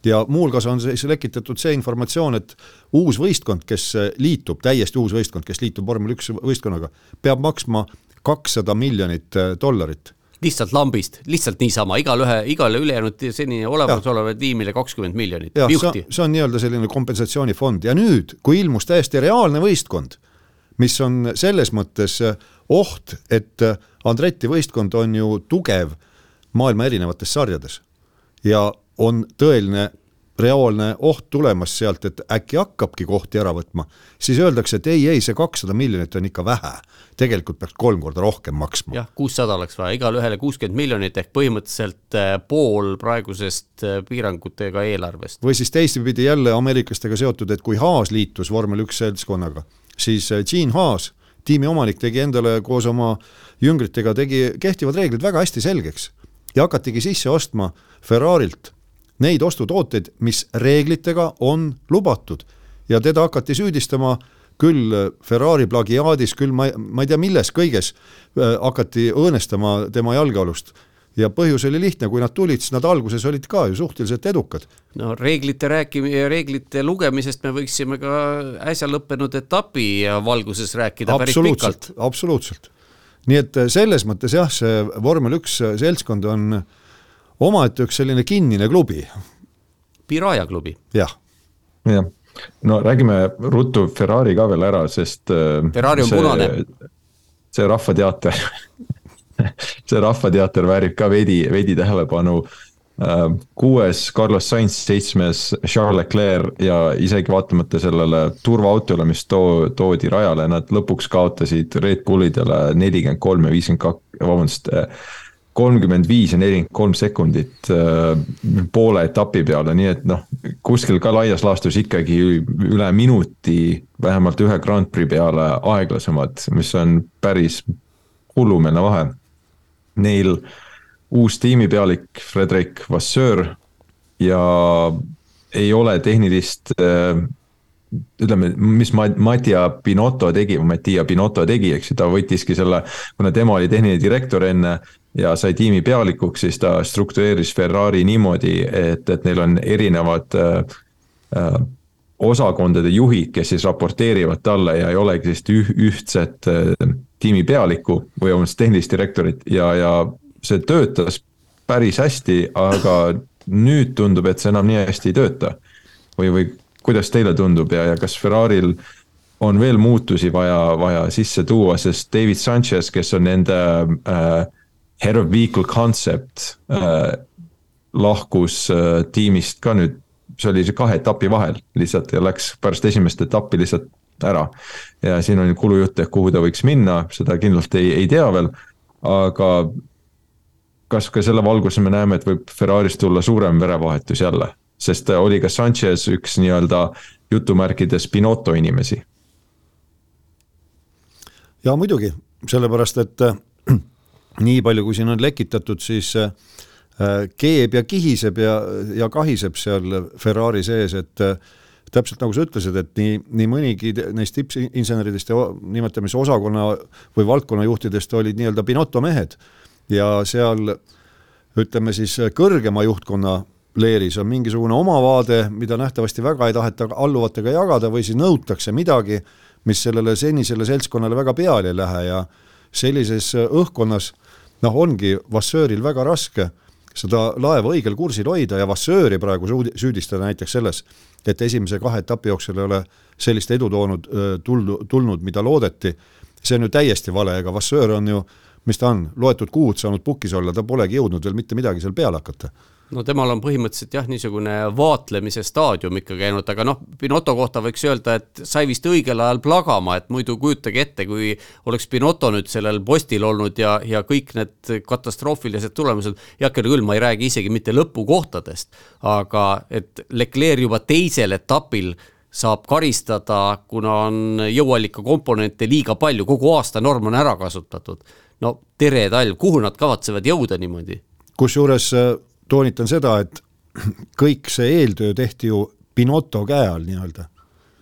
ja muuhulgas on siis lekitatud see informatsioon, et uus võistkond, kes liitub, täiesti uus võistkond, kes liitub vormel üks võistkonnaga, peab maksma kakssada miljonit äh, dollarit. Lihtsalt lambist, lihtsalt niisama, igalühe, igale ülejäänud senini olemasolevale tiimile kakskümmend miljonit. jah, see, see on nii-öelda selline kompensatsioonifond. Ja nüüd, kui ilmus täiesti reaalne võistkond, mis on selles mõttes äh, oht, et äh, Andreti võistkond on ju tugev maailma erinevates sarjades. Ja on tõeline reaalne oht tulemas sealt, et äkki hakkabki kohti ära võtma, siis öeldakse, et ei, ei, see kakssada miljonit on ikka vähe. tegelikult peaks kolm korda rohkem maksma. jah, kuussada oleks vaja, igale ühele kuuskümmend miljonit ehk põhimõtteliselt äh, pool praegusest äh, piirangutega eelarvest. või siis teistpidi jälle ameeriklastega seotud, et kui Haas liitus vormel üks seltskonnaga, siis äh, Gene Haas, tiimi omanik, tegi endale koos oma jüngritega, tegi kehtivad reeglid väga hästi selgeks ja hakatigi sisse ostma Ferrari'lt neid ostutooteid, mis reeglitega on lubatud ja teda hakati süüdistama küll Ferrari plagiaadis, küll ma, ma ei tea, milles kõiges äh, hakati õõnestama tema jalgealust ja põhjus oli lihtne, kui nad tulid, siis nad alguses olid ka ju suhteliselt edukad. no reeglite rääkimine, reeglite lugemisest me võiksime ka äsja lõppenud etapi valguses rääkida päris pikalt. absoluutselt, nii et selles mõttes jah, see vormel üks seltskond on äh, omaette üks selline kinnine klubi. Piraya klubi. jah. jah, no räägime ruttu Ferrari ka veel ära, sest. Ferrari on see, punane. see rahvateater see rahvateater väärib ka veidi, veidi tähelepanu Äh, kuues Carlos Sainz, seitsmes Charles Leclerc ja isegi vaatamata sellele turvaautole, mis too, toodi rajale, nad lõpuks kaotasid Red Bullidele nelikümmend kolm ja viiskümmend kaks, vabandust. Kolmkümmend viis ja nelikümmend kolm sekundit äh, poole etapi peale, nii et noh, kuskil ka laias laastus ikkagi üle minuti vähemalt ühe Grand Prix peale aeglasemad, mis on päris hullumeelne vahe. Neil uus tiimipealik Fredrik Vasseur ja ei ole tehnilist äh, ütleme, mis Mattia Binotto tegi Mattia Binotto tegi, eks ju, ta võttiski selle, kuna tema oli tehniline direktor enne ja sai tiimi pealikuks, siis ta struktureeris Ferrari niimoodi, et, et neil on erinevad äh, äh, osakondade juhid, kes siis raporteerivad talle ja ei olegi sellist üh, ühtset äh, tiimi pealikku või vabandust, tehnilist direktorit ja, ja see töötas päris hästi, aga nüüd tundub, et see enam nii hästi ei tööta. või, või kuidas teile tundub ja, ja kas Ferrari'l on veel muutusi vaja, vaja sisse tuua, sest David Sanchez, kes on nende äh, head of vehicle concept äh, lahkus äh, tiimist ka nüüd, see oli see kahe etapi vahel lihtsalt ja läks pärast esimest etappi lihtsalt ära. ja siin on kulujutt, et kuhu ta võiks minna, seda kindlalt ei, ei tea veel, aga kas ka selle valguses me näeme, et võib Ferrari'st tulla suurem verevahetus jälle, sest oli ka Sanchez üks nii-öelda jutumärkides Pinotto inimesi. ja muidugi, sellepärast et nii palju, kui siin on lekitatud, siis äh, keeb ja kihiseb ja, ja kahiseb seal Ferrari sees, et äh, täpselt nagu sa ütlesid, et nii, nii mõnigi neist tippinseneridest ja nimetame siis osakonna või valdkonnajuhtidest olid nii-öelda Pinotto mehed. Ja seal ütleme siis kõrgema juhtkonna leeris on mingisugune oma vaade, mida nähtavasti väga ei taheta alluvatega jagada või siis nõutakse midagi, mis sellele senisele seltskonnale väga peale ei lähe. Ja sellises õhkkonnas noh, ongi Vasseuril väga raske seda laeva õigel kursil hoida ja Vassööri praegu süüdistada näiteks selles, et esimese kahe etapi jooksul ei ole sellist edu toonud, tulnud, tulnud, mida loodeti, see on ju täiesti vale, ega Vassöör on ju mis ta on, loetud kuud saanud pukis olla, ta polegi jõudnud veel mitte midagi seal peale hakata no temal on põhimõtteliselt jah, niisugune vaatlemise staadium ikka käinud, aga noh, Pinotto kohta võiks öelda, et sai vist õigel ajal plagama, et muidu kujutage ette, kui oleks Pinotto nüüd sellel postil olnud ja, ja kõik need katastroofilised tulemused, heakene küll, ma ei räägi isegi mitte lõpukohtadest, aga et Leclerc juba teisel etapil saab karistada, kuna on jõuallika komponente liiga palju, kogu aasta norm on ära kasutatud no tere talv, kuhu nad kavatsevad jõuda niimoodi? kusjuures toonitan seda, et kõik see eeltöö tehti ju Pinotto käe all nii-öelda.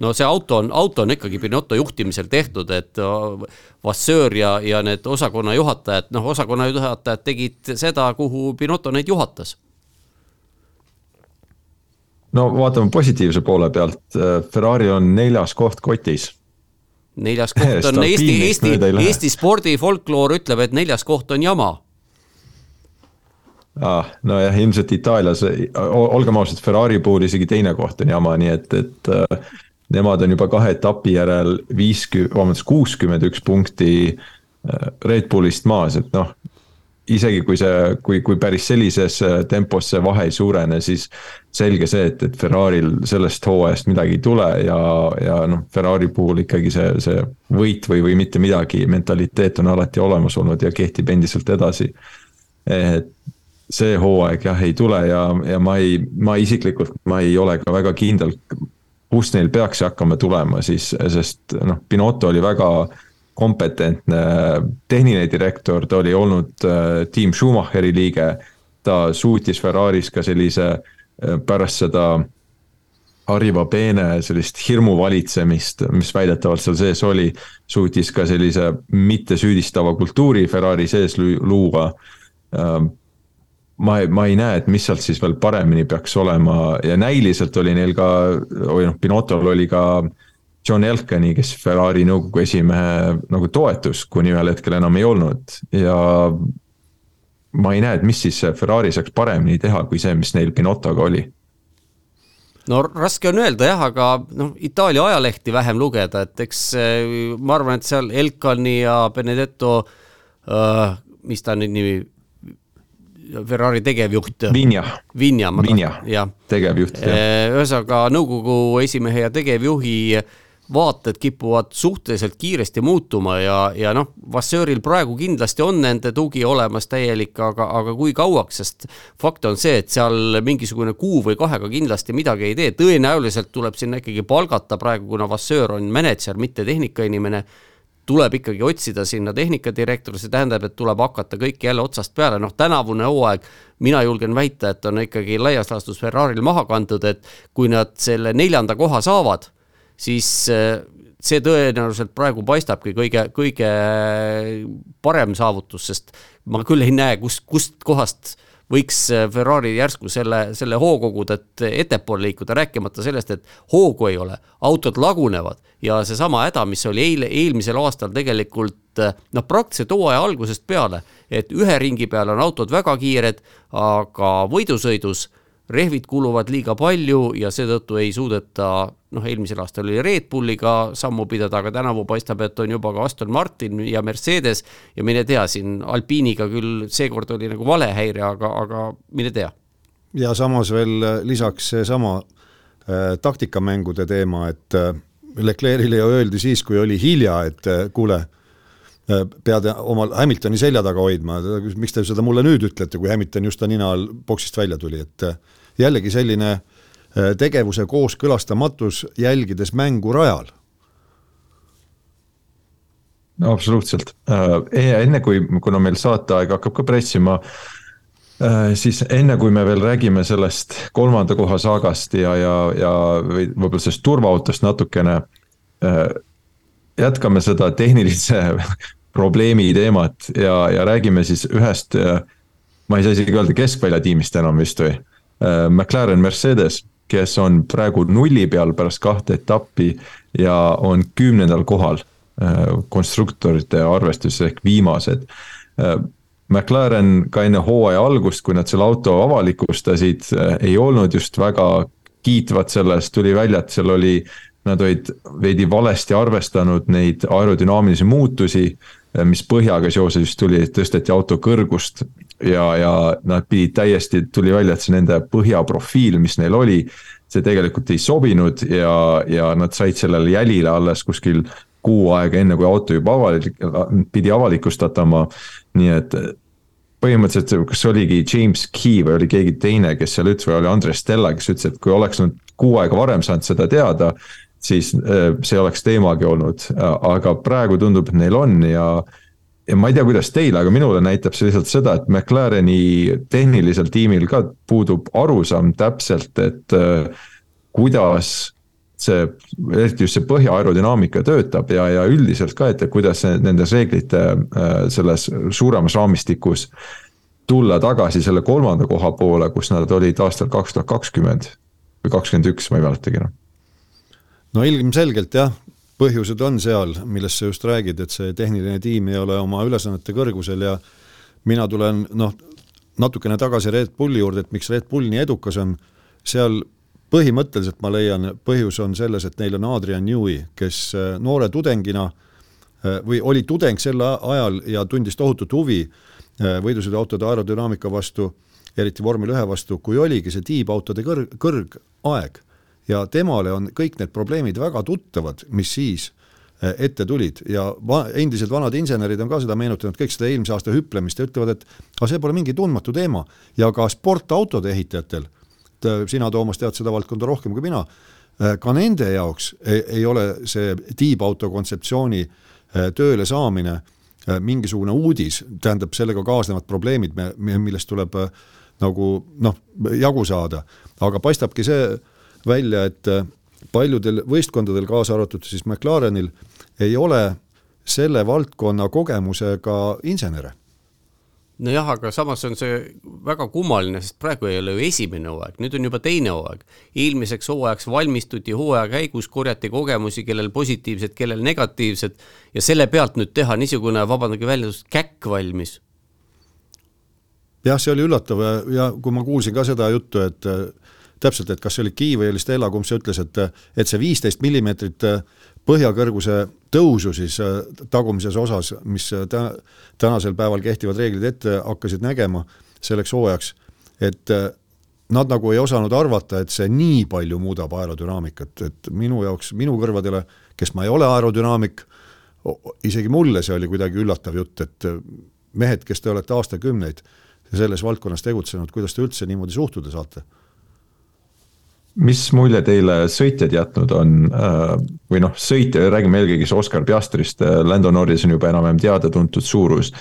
No see auto on, auto on ikkagi Pinotto juhtimisel tehtud, et äh, Vasseur ja, ja need osakonna juhatajad, noh, osakonna juhatajad tegid seda, kuhu Pinotto neid juhatas. no vaatame positiivse poole pealt, äh, Ferrari on neljas koht kotis. Neljas koht on Eesti, Eesti, Eesti spordifolkloor ütleb, et neljas koht on jama ah,. nojah, ilmselt Itaalias, olgem ausad, Ferrari puhul isegi teine koht on jama, nii et, et äh, nemad on juba kahe etapi järel viiskümmend, vabandust, kuuskümmend üks punkti äh, Red Bullist maas, et noh, isegi kui see, kui, kui päris sellises äh, tempos see vahe ei suurene, siis selge see, et, et Ferrari'l sellest hooajast midagi ei tule ja, ja noh, Ferrari puhul ikkagi see, see võit või, või mitte midagi mentaliteet on alati olemas olnud ja kehtib endiselt edasi. et see hooaeg jah, ei tule ja, ja ma ei, ma isiklikult, ma ei ole ka väga kindel, kust neil peaks hakkama tulema siis, sest noh, Pinotto oli väga kompetentne tehniline direktor, ta oli olnud äh, tiim Schumacheri liige. ta suutis Ferraris ka sellise äh, pärast seda Arriva Bene sellist hirmuvalitsemist, mis väidetavalt seal sees oli, suutis ka sellise mittesüüdistava kultuuri Ferrari sees luua. Ähm, ma ei, ma ei näe, et mis sealt siis veel paremini peaks olema ja näiliselt oli neil ka, või noh, Pinottol oli ka John Elkani, kes Ferrari nõukogu esimehe nagu toetus, kuni ühel hetkel enam ei olnud ja ma ei näe, et mis siis Ferrari saaks paremini teha, kui see, mis neil Pinottoga oli. no raske on öelda jah, aga noh, Itaalia ajalehti vähem lugeda, et eks eh, ma arvan, et seal Elkani ja Benedetto äh, mis ta nüüd nimi, Ferrari tegevjuht. Vinja. Vinja, jah. tegevjuht, jah. ühesõnaga nõukogu esimehe ja tegevjuhi vaated kipuvad suhteliselt kiiresti muutuma ja, ja noh, Vasseuril praegu kindlasti on nende tugi olemas täielik, aga, aga kui kauaks, sest fakt on see, et seal mingisugune kuu või kahega kindlasti midagi ei tee, tõenäoliselt tuleb sinna ikkagi palgata praegu, kuna Vasseur on mänedžer, mitte tehnikainimene tuleb ikkagi otsida sinna tehnikadirektor, see tähendab, et tuleb hakata kõike jälle otsast peale, noh tänavune hooaeg, mina julgen väita, et on ikkagi laias laastus Ferrari'l maha kantud, et kui nad selle neljanda koha saavad siis äh, see tõenäoliselt praegu paistabki kõige, kõige parem saavutus, sest ma küll ei näe, kus, kust kohast võiks äh, Ferrari järsku selle, selle hoo koguda, et ettepoole liikuda, rääkimata sellest, et hoogu ei ole, autod lagunevad ja seesama häda, mis oli eile, eelmisel aastal tegelikult äh, noh, praktiliselt hooaja algusest peale, et ühe ringi peal on autod väga kiired, aga võidusõidus rehvid kuluvad liiga palju ja seetõttu ei suudeta, noh, eelmisel aastal oli Red Bulliga sammu pidada, aga tänavu paistab, et on juba ka Aston Martin ja Mercedes ja mine tea, siin Alpiniga küll seekord oli nagu valehäire, aga, aga mine tea. ja samas veel lisaks seesama äh, taktikamängude teema, et äh, Leclerc'ile ju öeldi siis, kui oli hilja, et äh, kuule äh,, pead omal Hamiltoni selja taga hoidma, miks te seda mulle nüüd ütlete, kui Hamilton just ta nina all boksist välja tuli, et äh, jällegi selline äh, tegevuse kooskõlastamatus, jälgides mängu rajal. no absoluutselt, äh, enne kui, kuna meil saateaeg hakkab ka pressima, äh, siis enne kui me veel räägime sellest kolmanda koha saagast ja, ja, ja või võib-olla sellest turvaautost natukene. jätkame seda tehnilise probleemi teemat ja, ja räägime siis ühest, ma ei saa isegi öelda keskväljatiimist enam vist või McLaren Mercedes, kes on praegu nulli peal pärast kahte etappi ja on kümnendal kohal äh, konstruktorite arvestuses ehk viimased. Äh, McLaren ka enne hooaja algust, kui nad selle auto avalikustasid, ei olnud just väga kiitvad sellest, tuli välja, et seal oli, nad olid veidi valesti arvestanud neid aerodünaamilisi muutusi mis põhjaga seoses tuli, tõsteti auto kõrgust ja, ja nad pidid täiesti, tuli välja, et see nende põhjaprofiil, mis neil oli, see tegelikult ei sobinud ja, ja nad said sellele jälile alles kuskil kuu aega enne, kui auto juba avalik, pidi avalikustatama. nii et põhimõtteliselt, kas oligi James Key või oli keegi teine, kes seal ütles või oli Andres Stella, kes ütles, et kui oleks nad kuu aega varem saanud seda teada siis äh, see oleks teemagi olnud, aga praegu tundub, et neil on ja ja ma ei tea, kuidas teile, aga minule näitab see lihtsalt seda, et McLareni tehnilisel tiimil ka puudub arusaam täpselt, et äh, kuidas see, eriti just see põhja aerodünaamika töötab ja, ja üldiselt ka, et kuidas nendes reeglite äh, selles suuremas raamistikus tulla tagasi selle kolmanda koha poole, kus nad olid aastal kaks tuhat kakskümmend või kakskümmend üks, ma ei mäletagi enam no ilmselgelt jah, põhjused on seal, millest sa just räägid, et see tehniline tiim ei ole oma ülesannete kõrgusel ja mina tulen noh, natukene tagasi Red Bulli juurde, et miks Red Bull nii edukas on, seal põhimõtteliselt ma leian, põhjus on selles, et neil on Adrian Newey, kes äh, noore tudengina äh, või oli tudeng sel ajal ja tundis tohutut huvi äh, võidusõiduautode aerodünaamika vastu, eriti vormel ühe vastu, kui oligi see tiibautode kõrg, kõrgaeg ja temale on kõik need probleemid väga tuttavad, mis siis eh, ette tulid. Ja va-, endised vanad insenerid on ka seda meenutanud, kõik seda eelmise aasta hüplemist ja ütlevad, et aga see pole mingi tundmatu teema. Ja ka sportautode ehitajatel, sina, Toomas, tead seda valdkonda rohkem kui mina, eh, ka nende jaoks ei, ei ole see tiibauto kontseptsiooni eh, tööle saamine mingisugune uudis, tähendab sellega kaasnevad probleemid, millest tuleb nagu noh, jagu saada, aga paistabki see välja, et äh, paljudel võistkondadel, kaasa arvatud siis McLarenil, ei ole selle valdkonna kogemusega insenere nojah, aga samas on see väga kummaline, sest praegu ei ole ju esimene hooaeg, nüüd on juba teine hooaeg. eelmiseks hooajaks valmistuti hooaja käigus, korjati kogemusi, kellel positiivsed, kellel negatiivsed ja selle pealt nüüd teha niisugune, vabandage väljendust, käkk valmis. jah, see oli üllatav ja kui ma kuulsin ka seda juttu, et täpselt, et kas see oli Kii või oli Stella, kumb see ütles, et et see viisteist millimeetrit põhjakõrguse tõusu siis äh, tagumises osas, mis tä-, tänasel päeval kehtivad reeglid ette hakkasid nägema selleks hooajaks, et nad nagu ei osanud arvata, et see nii palju muudab aerodünaamikat, et minu jaoks, minu kõrvadele, kes ma ei ole aerodünaamik, isegi mulle see oli kuidagi üllatav jutt, et mehed, kes te olete aastakümneid selles valdkonnas tegutsenud, kuidas te üldse niimoodi suhtuda saate? Mis mulje teile sõitjad jätnud on äh, või noh, sõitja, räägime eelkõige siis Oscar Piastrist, äh, Lando Norris on juba enam-vähem teada-tuntud suurus.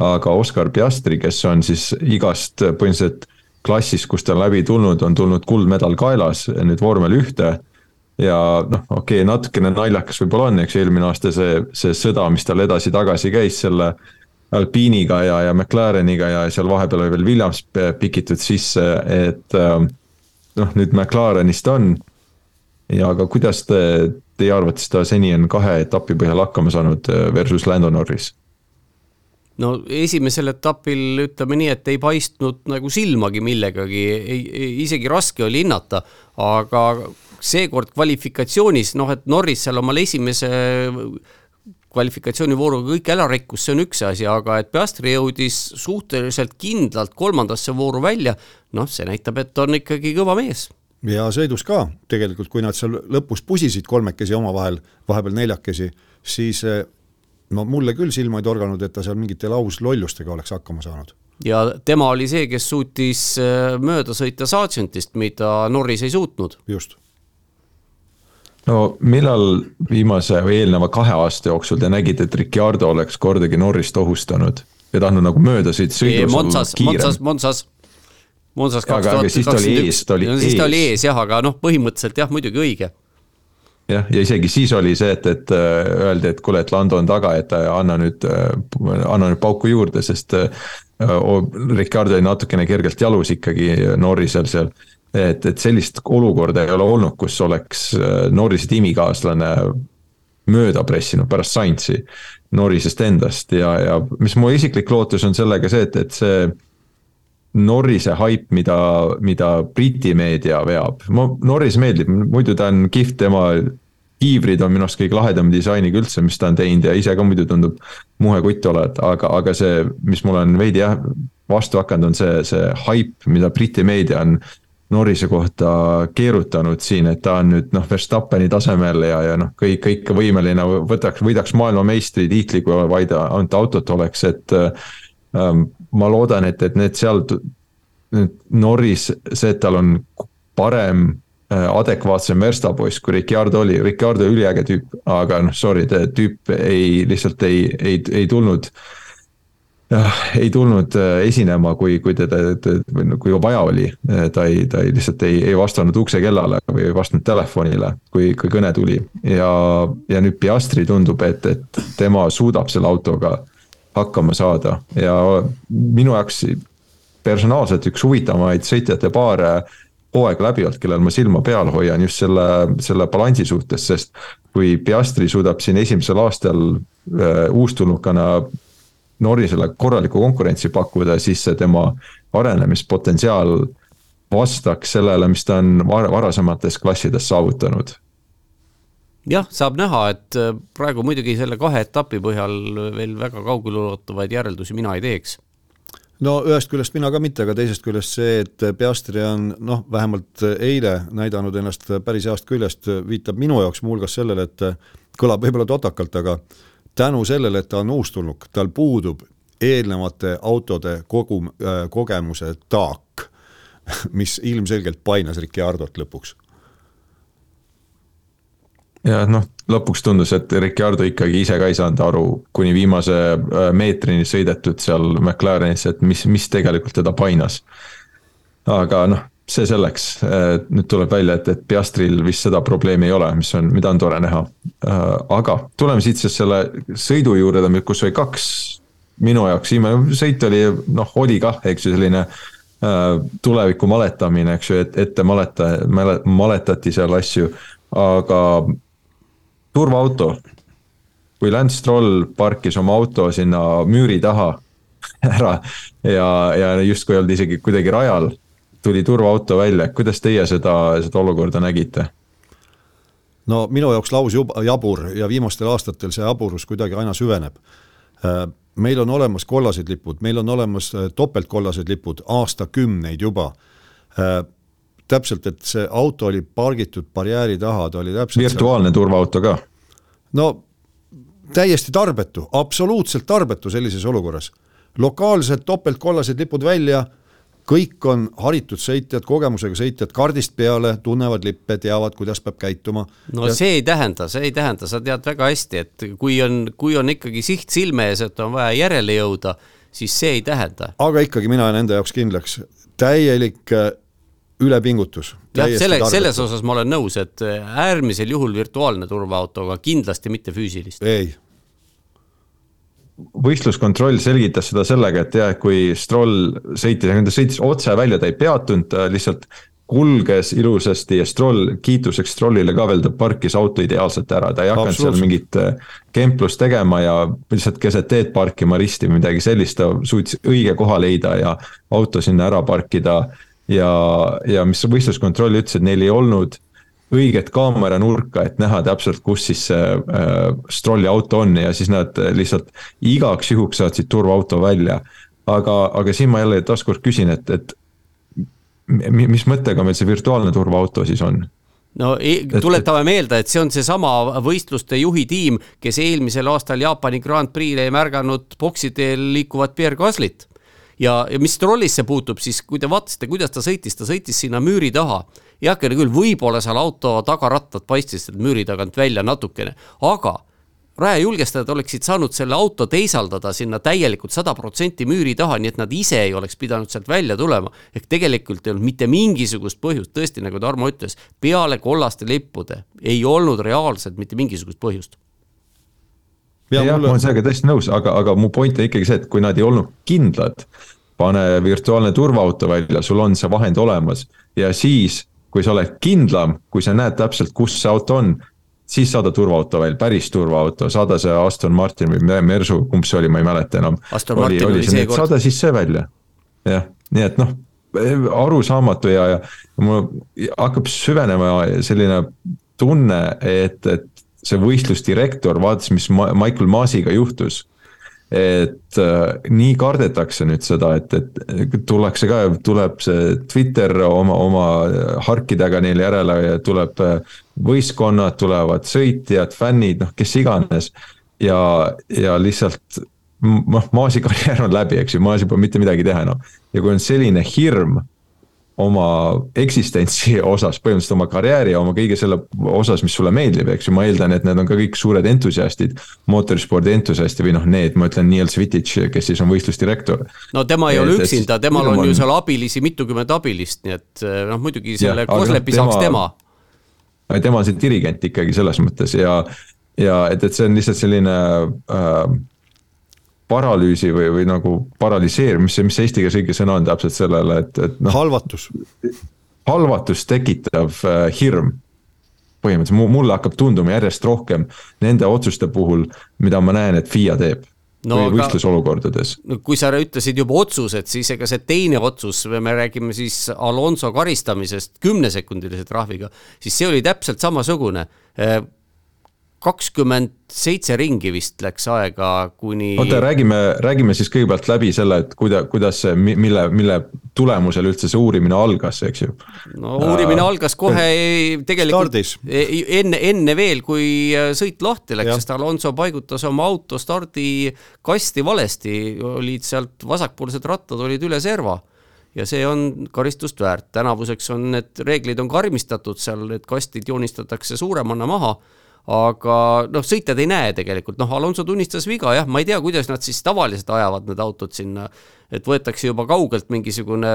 aga Oscar Piastri, kes on siis igast põhimõtteliselt klassis, kus ta on läbi tulnud, on tulnud kuldmedal kaelas nüüd vormel ühte. ja noh, okei okay,, natukene naljakas võib-olla on, eks eelmine aasta see, see sõda, mis tal edasi-tagasi käis selle Alpiiniga ja, ja McLareniga ja seal vahepeal oli veel Williams pikitud sisse, et äh, noh, nüüd McLarenist on. ja aga kuidas te, teie arvates ta seni on kahe etapi põhjal hakkama saanud äh, versus Lando Norris? no esimesel etapil ütleme nii, et ei paistnud nagu silmagi millegagi, isegi raske oli hinnata, aga seekord kvalifikatsioonis noh, et Norris seal omal esimese kvalifikatsioonivooruga kõik ära rikkus, see on üks asi, aga et Piastri jõudis suhteliselt kindlalt kolmandasse vooru välja, noh, see näitab, et on ikkagi kõva mees ja sõidus ka tegelikult, kui nad seal lõpus pusisid kolmekesi omavahel, vahepeal neljakesi, siis eh, no mulle küll silma ei torganud, et ta seal mingite lauslollustega oleks hakkama saanud. ja tema oli see, kes suutis eh, mööda sõita Sargentist, mida Norris ei suutnud. just no millal viimase või eelneva kahe aasta jooksul te nägite, et Ricardo oleks kordagi Norrist ohustanud ja tahtnud nagu mööda sõita sõidus Monsas, Monsas, Monsas. Monsas kaks tuhat kakskümmend üks. siis ta oli ees jah, aga noh, põhimõtteliselt jah, muidugi õige jah, ja isegi siis oli see, et, et äh, öeldi, et kuule, et Lando on taga, et anna nüüd, äh, anna nüüd pauku juurde, sest äh, Ricardo oli natukene kergelt jalus ikkagi Norrisel seal et, et sellist olukorda ei ole olnud, kus oleks äh, Norrise tiimikaaslane mööda pressinud pärast Saintsi Norrisest endast ja, ja mis mu isiklik lootus on sellega see, et, et see Norrise haip, mida, mida Briti meedia veab, Norris meeldib, muidu ta on kihvt, tema kiivrid on minu arust kõige lahedam disainiga üldse, mis ta on teinud ja ise ka muidu tundub muhe kutt olevat, aga, aga see, mis mul on veidi jah, vastu hakanud, on see, see haip, mida Briti meedia on Norrise kohta keerutanud siin, et ta on nüüd noh, Verstappeni tasemel ja, ja noh, kõik, kõike võimeline, võtaks, võidaks maailmameistritiitli, kui vaid ainult autot oleks, et ähm,. ma loodan, et, et need seal, Norris, see, et tal on parem äh, adekvaatsem verstapoiss kui Ricardo oli, Ricardo üliäge tüüp, aga noh, sorry, tüüp ei, lihtsalt ei, ei, ei tulnud äh, ei tulnud äh, esinema, kui, kui teda, kui vaja oli. ta ei, ta ei lihtsalt ei, ei vastanud uksekellale või ei vastanud telefonile, kui, kui kõne tuli ja, ja nüüd Piastri tundub, et, et tema suudab selle autoga hakkama saada ja minu jaoks personaalselt üks huvitavamaid sõitjate paare hooaeg läbivalt, kellel ma silma peal hoian just selle, selle balansi suhtes, sest kui Piastri suudab siin esimesel aastal äh, uustulnukana Norrisele korralikku konkurentsi pakkuda, siis see tema arenemispotentsiaal vastaks sellele, mis ta on varasemates klassides saavutanud jah, saab näha, et äh, praegu muidugi selle kahe etapi põhjal veel väga kaugeleulatuvaid järeldusi mina ei teeks. no ühest küljest mina ka mitte, aga teisest küljest see, et Peastri on noh, vähemalt eile näidanud ennast päris heast küljest, viitab minu jaoks muuhulgas sellele, et kõlab võib-olla totakalt, aga tänu sellele, et ta on uustulnuk, tal puudub eelnevate autode kogu äh,, kogemuse taak, mis ilmselgelt painas Ricciardot lõpuks. ja noh, lõpuks tundus, et Ricciardo ikkagi ise ka ei saanud aru, kuni viimase äh, meetrini sõidetud seal McLarenis, et mis, mis tegelikult teda painas. aga noh, see selleks, nüüd tuleb välja, et, et Piastril vist seda probleemi ei ole, mis on, mida on tore näha. Äh, aga tuleme siit siis selle sõidu juurde, kus oli kaks minu jaoks viimane sõit oli noh, oli kah, eks ju, selline äh, tuleviku maletamine, eks ju, et ette maleta, maletati seal asju, aga turvaauto. kui Lance Stroll parkis oma auto sinna müüri taha ära ja, ja justkui ei olnud isegi kuidagi rajal tuli turvaauto välja, kuidas teie seda, seda olukorda nägite? no minu jaoks laus jub-, jabur ja viimastel aastatel see jaburus kuidagi aina süveneb. Äh, meil on olemas kollased lipud, meil on olemas äh, topeltkollased lipud aastakümneid juba. täpselt, et see auto oli pargitud barjääri taha, ta oli täpselt virtuaalne seal... turvaauto ka. no täiesti tarbetu, absoluutselt tarbetu sellises olukorras. lokaalsed topeltkollased lipud välja kõik on haritud sõitjad, kogemusega sõitjad kardist peale, tunnevad lippe, teavad, kuidas peab käituma. no ja... see ei tähenda, see ei tähenda, sa tead väga hästi, et kui on, kui on ikkagi siht silme ees, et on vaja järele jõuda, siis see ei tähenda. aga ikkagi mina jään enda jaoks kindlaks, täielik äh, ülepingutus. jah, selle, selles osas ma olen nõus, et äh, äärmisel juhul virtuaalne turvaauto, aga kindlasti mitte füüsilist. ei võistluskontroll selgitas seda sellega, et jah, kui Stroll sõitis, aga ta sõitis otse välja, ta ei peatunud, ta lihtsalt kulges ilusasti ja Stroll, kiituseks Strollile ka veel, ta parkis auto ideaalselt ära, ta ei hakanud seal mingit äh, kemplust tegema ja lihtsalt keset teed parkima risti või midagi sellist, ta suutis õige koha leida ja auto sinna ära parkida. ja, ja mis võistluskontroll ütles, et neil ei olnud õiget kaameranurka, et näha täpselt, kus siis see äh, Strolli auto on ja siis nad lihtsalt igaks juhuks saatsid turvaauto välja. aga, aga siin ma jälle taaskord küsin, et, et mis mõttega meil see virtuaalne turvaauto siis on? no tuletame meelde, et see on seesama võistluste juhi tiim, kes eelmisel aastal Jaapani Grand Prix'le ei märganud boksiteel liikuvat Pierre Gasly't ja, ja mis trollisse puutub, siis kui te vaatasite, kuidas ta sõitis, ta sõitis sinna müüri taha heakene küll, võib-olla seal auto tagarattad paistsid müüri tagant välja natukene, aga rajajulgestajad oleksid saanud selle auto teisaldada sinna täielikult sada protsenti müüri taha, nii et nad ise ei oleks pidanud sealt välja tulema. ehk tegelikult ei olnud mitte mingisugust põhjust, tõesti, nagu Tarmo ütles, peale kollaste lippude ei olnud reaalselt mitte mingisugust põhjust. jah ja, mulle..., ma olen sellega täiesti nõus, aga, aga mu point on ikkagi see, et kui nad ei olnud kindlad, pane virtuaalne turvaauto välja, sul on see vahend olemas ja siis kui sa oled kindlam, kui sa näed täpselt, kus see auto on, siis saada turvaauto välja, päris turvaauto, saada see Aston Martin või Mersu, kumb see oli, ma ei mäleta enam. oli, oli see, saada siis see välja. jah, nii et noh, arusaamatu ja, ja mul hakkab süvenema selline tunne, et, et see võistlusdirektor vaatas, mis Michael Maasiga juhtus et äh, nii kardetakse nüüd seda, et, et tullakse ka, tuleb see Twitter oma, oma harkidega neile järele ja tuleb äh, võistkonnad, tulevad sõitjad, fännid, noh, kes iganes. ja, ja lihtsalt noh, Maasi karjäär on läbi, eks ju, Maas ei pole mitte midagi teha enam no.. ja kui on selline hirm oma eksistentsi osas, põhimõtteliselt oma karjääri ja oma kõige selle osas, mis sulle meeldib, eks ju, ma eeldan, et need on ka kõik suured entusiastid. mootorispordi entusiasti või noh, need, ma ütlen Niels Vitich, kes siis on võistlusdirektor. no tema ei et, ole üksinda, temal on, on ju seal abilisi mitukümmend abilist, nii et eh, noh, muidugi selle Koslepi saaks tema. tema on see dirigent ikkagi selles mõttes ja, ja et, et see on lihtsalt selline äh, paralüüsi või, või nagu paralüseerimine, mis see, mis see eesti keeles õige sõna on täpselt sellele, et, et noh. halvatus. halvatust tekitav äh, hirm põhimõtteliselt, mulle hakkab tunduma järjest rohkem nende otsuste puhul, mida ma näen, et FIA teeb no, või võistlusolukordades. no kui sa ütlesid juba otsused, siis ega see teine otsus, me räägime siis Alonso karistamisest kümnesekundilise trahviga, siis see oli täpselt samasugune äh, kakskümmend seitse ringi vist läks aega, kuni. oota, räägime, räägime siis kõigepealt läbi selle, et kuida-, kuidas see, mille, mille tulemusel üldse see uurimine algas, eks ju. no uurimine äh, algas kohe tegelikult stardis. Enne, enne veel, kui äh, sõit lahti läks, sest Alonso paigutas oma auto stardikasti valesti, olid sealt vasakpoolsed rattad olid üle serva ja see on karistust väärt, tänavuseks on need reeglid on karmistatud, seal need kastid joonistatakse suuremana maha aga noh, sõitjad ei näe tegelikult, noh, Alonso tunnistas viga, jah, ma ei tea, kuidas nad siis tavaliselt ajavad need autod sinna, et võetakse juba kaugelt mingisugune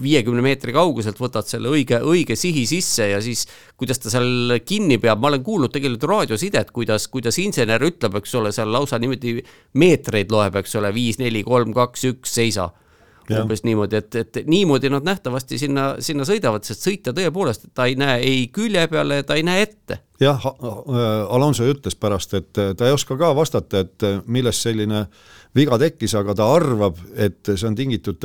viiekümne meetri kauguselt, võtad selle õige, õige sihi sisse ja siis kuidas ta seal kinni peab, ma olen kuulnud tegelikult raadiosidet, kuidas, kuidas insener ütleb, eks ole, seal lausa niimoodi meetreid loeb, eks ole, viis, neli, kolm, kaks, üks, seisa umbes niimoodi, et, et niimoodi nad nähtavasti sinna, sinna sõidavad, sest sõitja tõepoolest, ta ei näe ei külje peale, ta ei näe ette. jah, Alonso ütles pärast, et ta ei oska ka vastata, et millest selline viga tekkis, aga ta arvab, et see on tingitud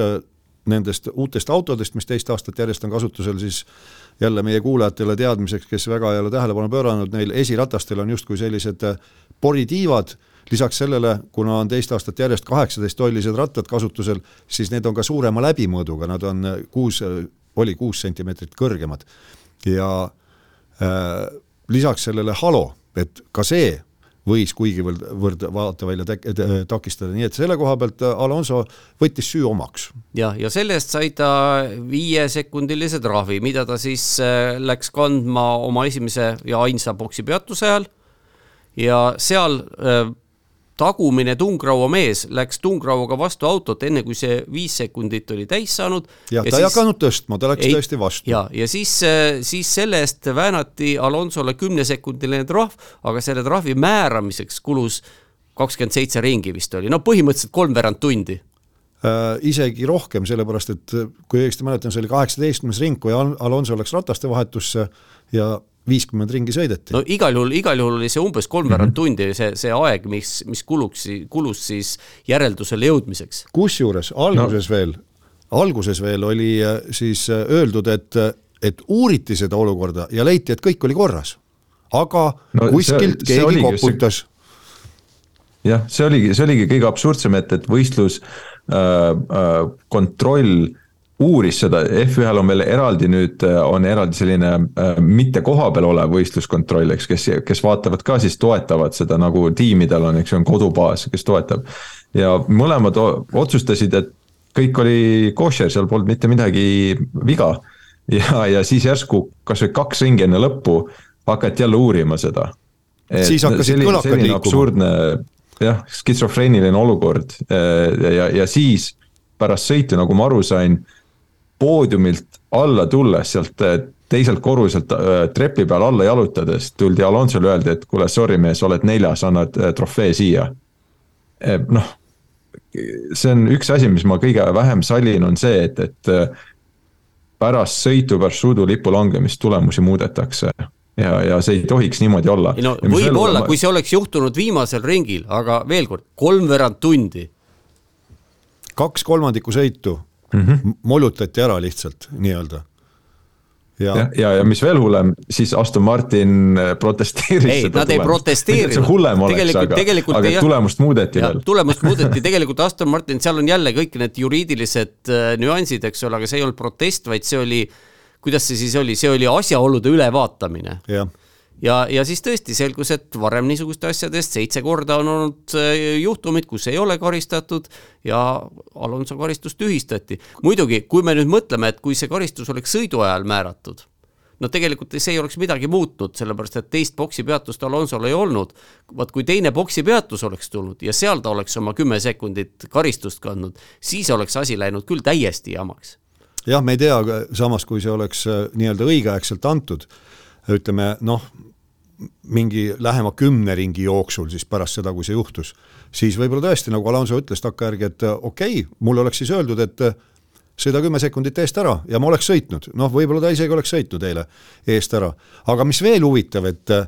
nendest uutest autodest, mis teist aastat järjest on kasutusel, siis jälle meie kuulajatele teadmiseks, kes väga ei ole tähelepanu pööranud, neil esiratastel on justkui sellised äh, poritiivad, lisaks sellele, kuna on teist aastat järjest kaheksateist tollised rattad kasutusel, siis need on ka suurema läbimõõduga, nad on äh, kuus, oli kuus sentimeetrit kõrgemad. ja äh, lisaks sellele halo, et ka see võis kuigivõrd vaatevälja takistada, nii et selle koha pealt äh, Alonso võttis süü omaks. jah, ja selle eest sai ta viiesekundilise trahvi, mida ta siis äh, läks kandma oma esimese ja ainsa boksipeatuse ajal ja seal äh, tagumine tungraua mees läks tungrauaga vastu autot, enne kui see viis sekundit oli täis saanud. jah, ta ei hakanud tõstma, ta läks ei, tõesti vastu. ja, ja siis, siis selle eest väänati Alonsole kümnesekundiline trahv, aga selle trahvi määramiseks kulus kakskümmend seitse ringi vist oli, no põhimõtteliselt kolmveerand tundi äh,. isegi rohkem, sellepärast et kui õigesti mäletan, see oli kaheksateistkümnes ring, kui Alonso läks rataste vahetusse ja viiskümmend ringi sõideti. no igal juhul, igal juhul oli see umbes kolmveerand mm -hmm. tundi see, see aeg, mis, mis kuluks, kulus siis järeldusele jõudmiseks. kusjuures alguses no. veel, alguses veel oli äh, siis äh, öeldud, et, et uuriti seda olukorda ja leiti, et kõik oli korras. aga no, kuskilt see, keegi see koputas see jah, see oligi, see oligi kõige absurdsem, et, et võistlus äh,, äh, kontroll uuris seda, F1-l on veel eraldi nüüd, äh, on eraldi selline äh, mitte kohapeal olev võistluskontroll, eks, kes, kes vaatavad ka siis toetavad seda nagu tiimidel on, eks ju, on kodubaas, kes toetab. ja mõlemad otsustasid, et kõik oli košer, seal polnud mitte midagi viga. ja, ja siis järsku kasvõi kaks ringi enne lõppu hakati jälle uurima seda. siis hakkasid kõlakad liikuma. absurdne jah, skisofreeniline olukord äh, ja, ja siis pärast sõitu, nagu ma aru sain poodiumilt alla tulles sealt äh, teiselt korruselt äh, trepi peal alla jalutades tuldi Alonsole öeldi, et kuule, sorry mees, oled neljas, annad äh, trofee siia. noh, see on üks asi, mis ma kõige vähem sallin, on see, et, et pärast sõitu Varssuudu lipu langemist tulemusi muudetakse ja, ja see ei tohiks niimoodi olla. ei no võib-olla, kui see oleks juhtunud viimasel ringil, aga veel kord, kolmveerand tundi. kaks kolmandikku sõitu mm -hmm. mollutati ära lihtsalt nii-öelda ja, ja, ja, ja mis veel hullem, siis Aston Martin äh, protesteeris. ei, nad ei protesteerinud. hullem oleks, aga, aga ei, tulemust muudeti ja, veel. tulemust muudeti, tegelikult Aston Martin, seal on jälle kõik need juriidilised äh, nüansid, eks ole, aga see ei olnud protest, vaid see oli, kuidas see siis oli, see oli asjaolude ülevaatamine. jah ja, ja siis tõesti selgus, et varem niisuguste asjade eest seitse korda on olnud äh, juhtumid, kus ei ole karistatud ja Alonso karistus tühistati. muidugi, kui me nüüd mõtleme, et kui see karistus oleks sõidu ajal määratud, no tegelikult see ei oleks midagi muutnud, sellepärast et teist boksipeatust Alonsol ei olnud. vaat kui teine boksipeatus oleks tulnud ja seal ta oleks oma kümme sekundit karistust kandnud, siis oleks asi läinud küll täiesti jamaks. jah, me ei tea, samas kui see oleks äh, nii-öelda õigeaegselt antud ütleme noh, mingi lähema kümne ringi jooksul siis pärast seda, kui see juhtus, siis võib-olla tõesti, nagu Alonso ütles takkajärgi, et okei okay,, mulle oleks siis öeldud, et sõida kümme sekundit eest ära ja ma oleks sõitnud, noh, võib-olla ta isegi oleks sõitnud eile eest ära. aga mis veel huvitav, et äh,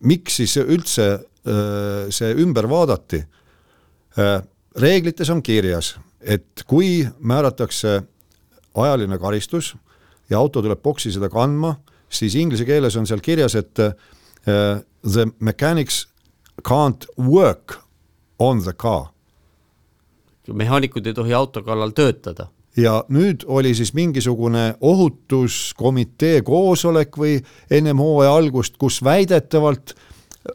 miks siis üldse äh, see ümber vaadati äh,, reeglites on kirjas, et kui määratakse ajaline karistus ja auto tuleb boksi seda kandma, siis inglise keeles on seal kirjas, et uh, the mechanics can't work on the car. mehaanikud ei tohi auto kallal töötada ja nüüd oli siis mingisugune ohutuskomitee koosolek või ennem hooaja algust, kus väidetavalt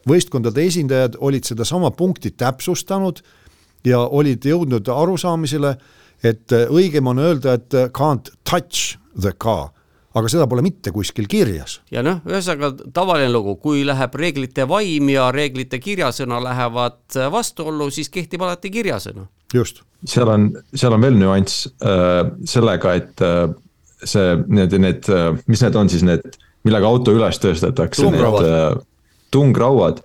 võistkondade esindajad olid sedasama punkti täpsustanud ja olid jõudnud arusaamisele, et õigem on öelda, et can't touch the car aga seda pole mitte kuskil kirjas. ja noh, ühesõnaga tavaline lugu, kui läheb reeglite vaim ja reeglite kirjasõna lähevad vastuollu, siis kehtib alati kirjasõna. just. seal on, seal on veel nüanss äh, sellega, et äh, see, need, need äh,, mis need on siis need, millega auto üles tõstetakse, need äh, tungrauad.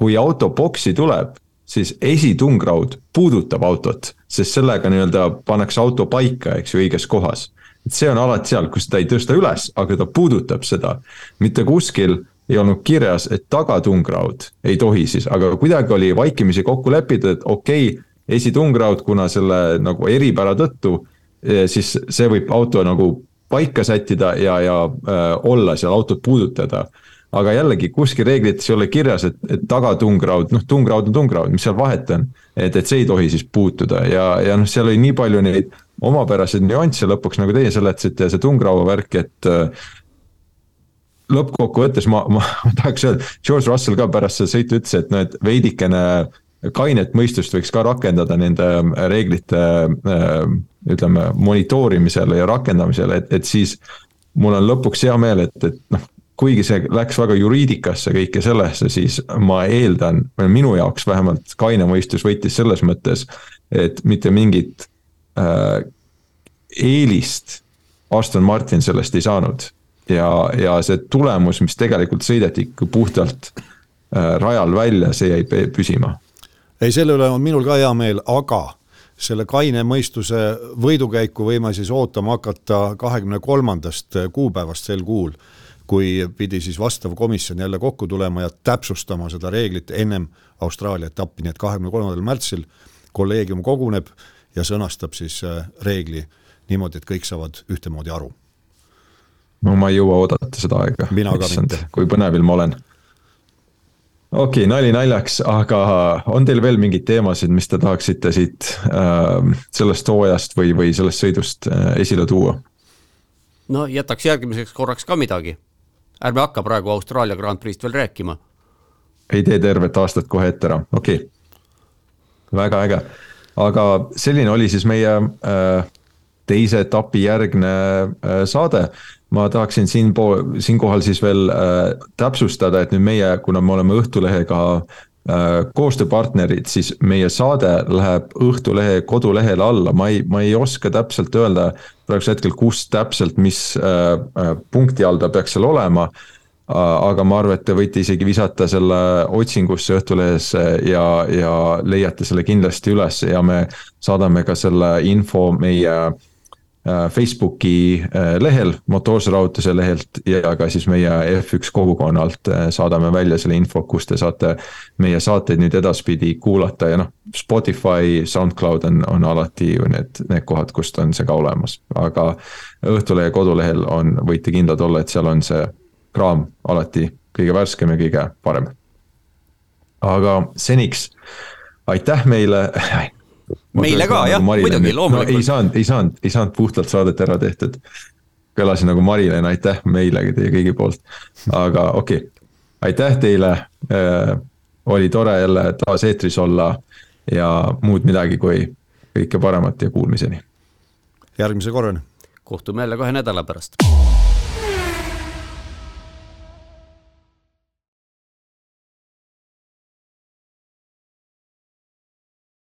kui auto boksi tuleb, siis esitungraud puudutab autot, sest sellega nii-öelda pannakse auto paika, eks ju, õiges kohas et see on alati seal, kus ta ei tõsta üles, aga ta puudutab seda. mitte kuskil ei olnud kirjas, et tagatungraud ei tohi siis, aga kuidagi oli vaikimisi kokku lepitud, et okei okay,, esitungraud, kuna selle nagu eripära tõttu, siis see võib auto nagu paika sättida ja, ja äh, olla seal autot puudutada aga jällegi kuskil reeglites ei ole kirjas, et, et tagatungraud, noh, tungraud on tungraud, mis seal vahet on. et, et see ei tohi siis puutuda ja, ja noh, seal oli nii palju neid omapäraseid nüansse lõpuks, nagu teie seletasite see tungraua värk, et äh, lõppkokkuvõttes ma, ma, ma tahaks öelda, George Russell ka pärast seda sõitu ütles, et noh, et veidikene kainet mõistust võiks ka rakendada nende reeglite äh, ütleme, monitoorimisel ja rakendamisel, et, et siis mul on lõpuks hea meel, et, et noh, kuigi see läks väga juriidikasse kõike sellesse, siis ma eeldan, minu jaoks vähemalt kaine mõistus võitis selles mõttes, et mitte mingit äh, eelist Aston Martin sellest ei saanud. ja, ja see tulemus, mis tegelikult sõideti ikka puhtalt äh, rajal välja, see jäi püsima. ei, selle üle on minul ka hea meel, aga selle kaine mõistuse võidukäiku võime siis ootama hakata kahekümne kolmandast kuupäevast sel kuul kui pidi siis vastav komisjon jälle kokku tulema ja täpsustama seda reeglit ennem Austraalia etappi, nii et kahekümne kolmandal märtsil kolleegium koguneb ja sõnastab siis äh, reegli niimoodi, et kõik saavad ühtemoodi aru. no ma ei jõua oodata seda aega. mina ka mitte. kui põnevil ma olen. okei okay,, nali naljaks, aga on teil veel mingeid teemasid, mis te tahaksite siit äh, sellest hooajast või, või sellest sõidust äh, esile tuua? no jätaks järgmiseks korraks ka midagi ärme hakka praegu Austraalia Grand Prix'st veel rääkima. ei tee tervet aastat kohe ette ära, okei okay.. väga äge, aga selline oli siis meie äh, teise etapi järgne äh, saade. ma tahaksin siin, siinkohal siis veel äh, täpsustada, et nüüd meie, kuna me oleme Õhtulehega koostööpartnerid, siis meie saade läheb Õhtulehe kodulehele alla, ma ei, ma ei oska täpselt öelda praegusel hetkel, kus täpselt, mis punkti all ta peaks seal olema. Aga ma arvan, et te võite isegi visata selle otsingusse Õhtulehes ja, ja leiate selle kindlasti üles ja me saadame ka selle info meie Äh, Facebooki äh, lehel, motoorse rahutuse lehelt ja ka siis meie F1 kogukonnalt äh, saadame välja selle info, kus te saate meie saateid nüüd edaspidi kuulata ja noh, Spotify, SoundCloud on, on alati ju need, need kohad, kust on see ka olemas, aga Õhtulehe kodulehel on, võite kindlad olla, et seal on see kraam alati kõige värskem ja kõige parem. aga seniks aitäh meile meile ka jah, muidugi, loomulikult no,. ei saanud, ei saanud, ei saanud puhtalt saadet ära tehtud. kõlasin nagu Marilyn, aitäh meile teie kõigi poolt, aga okei okay., aitäh teile äh,. oli tore jälle taas eetris olla ja muud midagi kui kõike paremat ja kuulmiseni. järgmise korrani. kohtume jälle kahe nädala pärast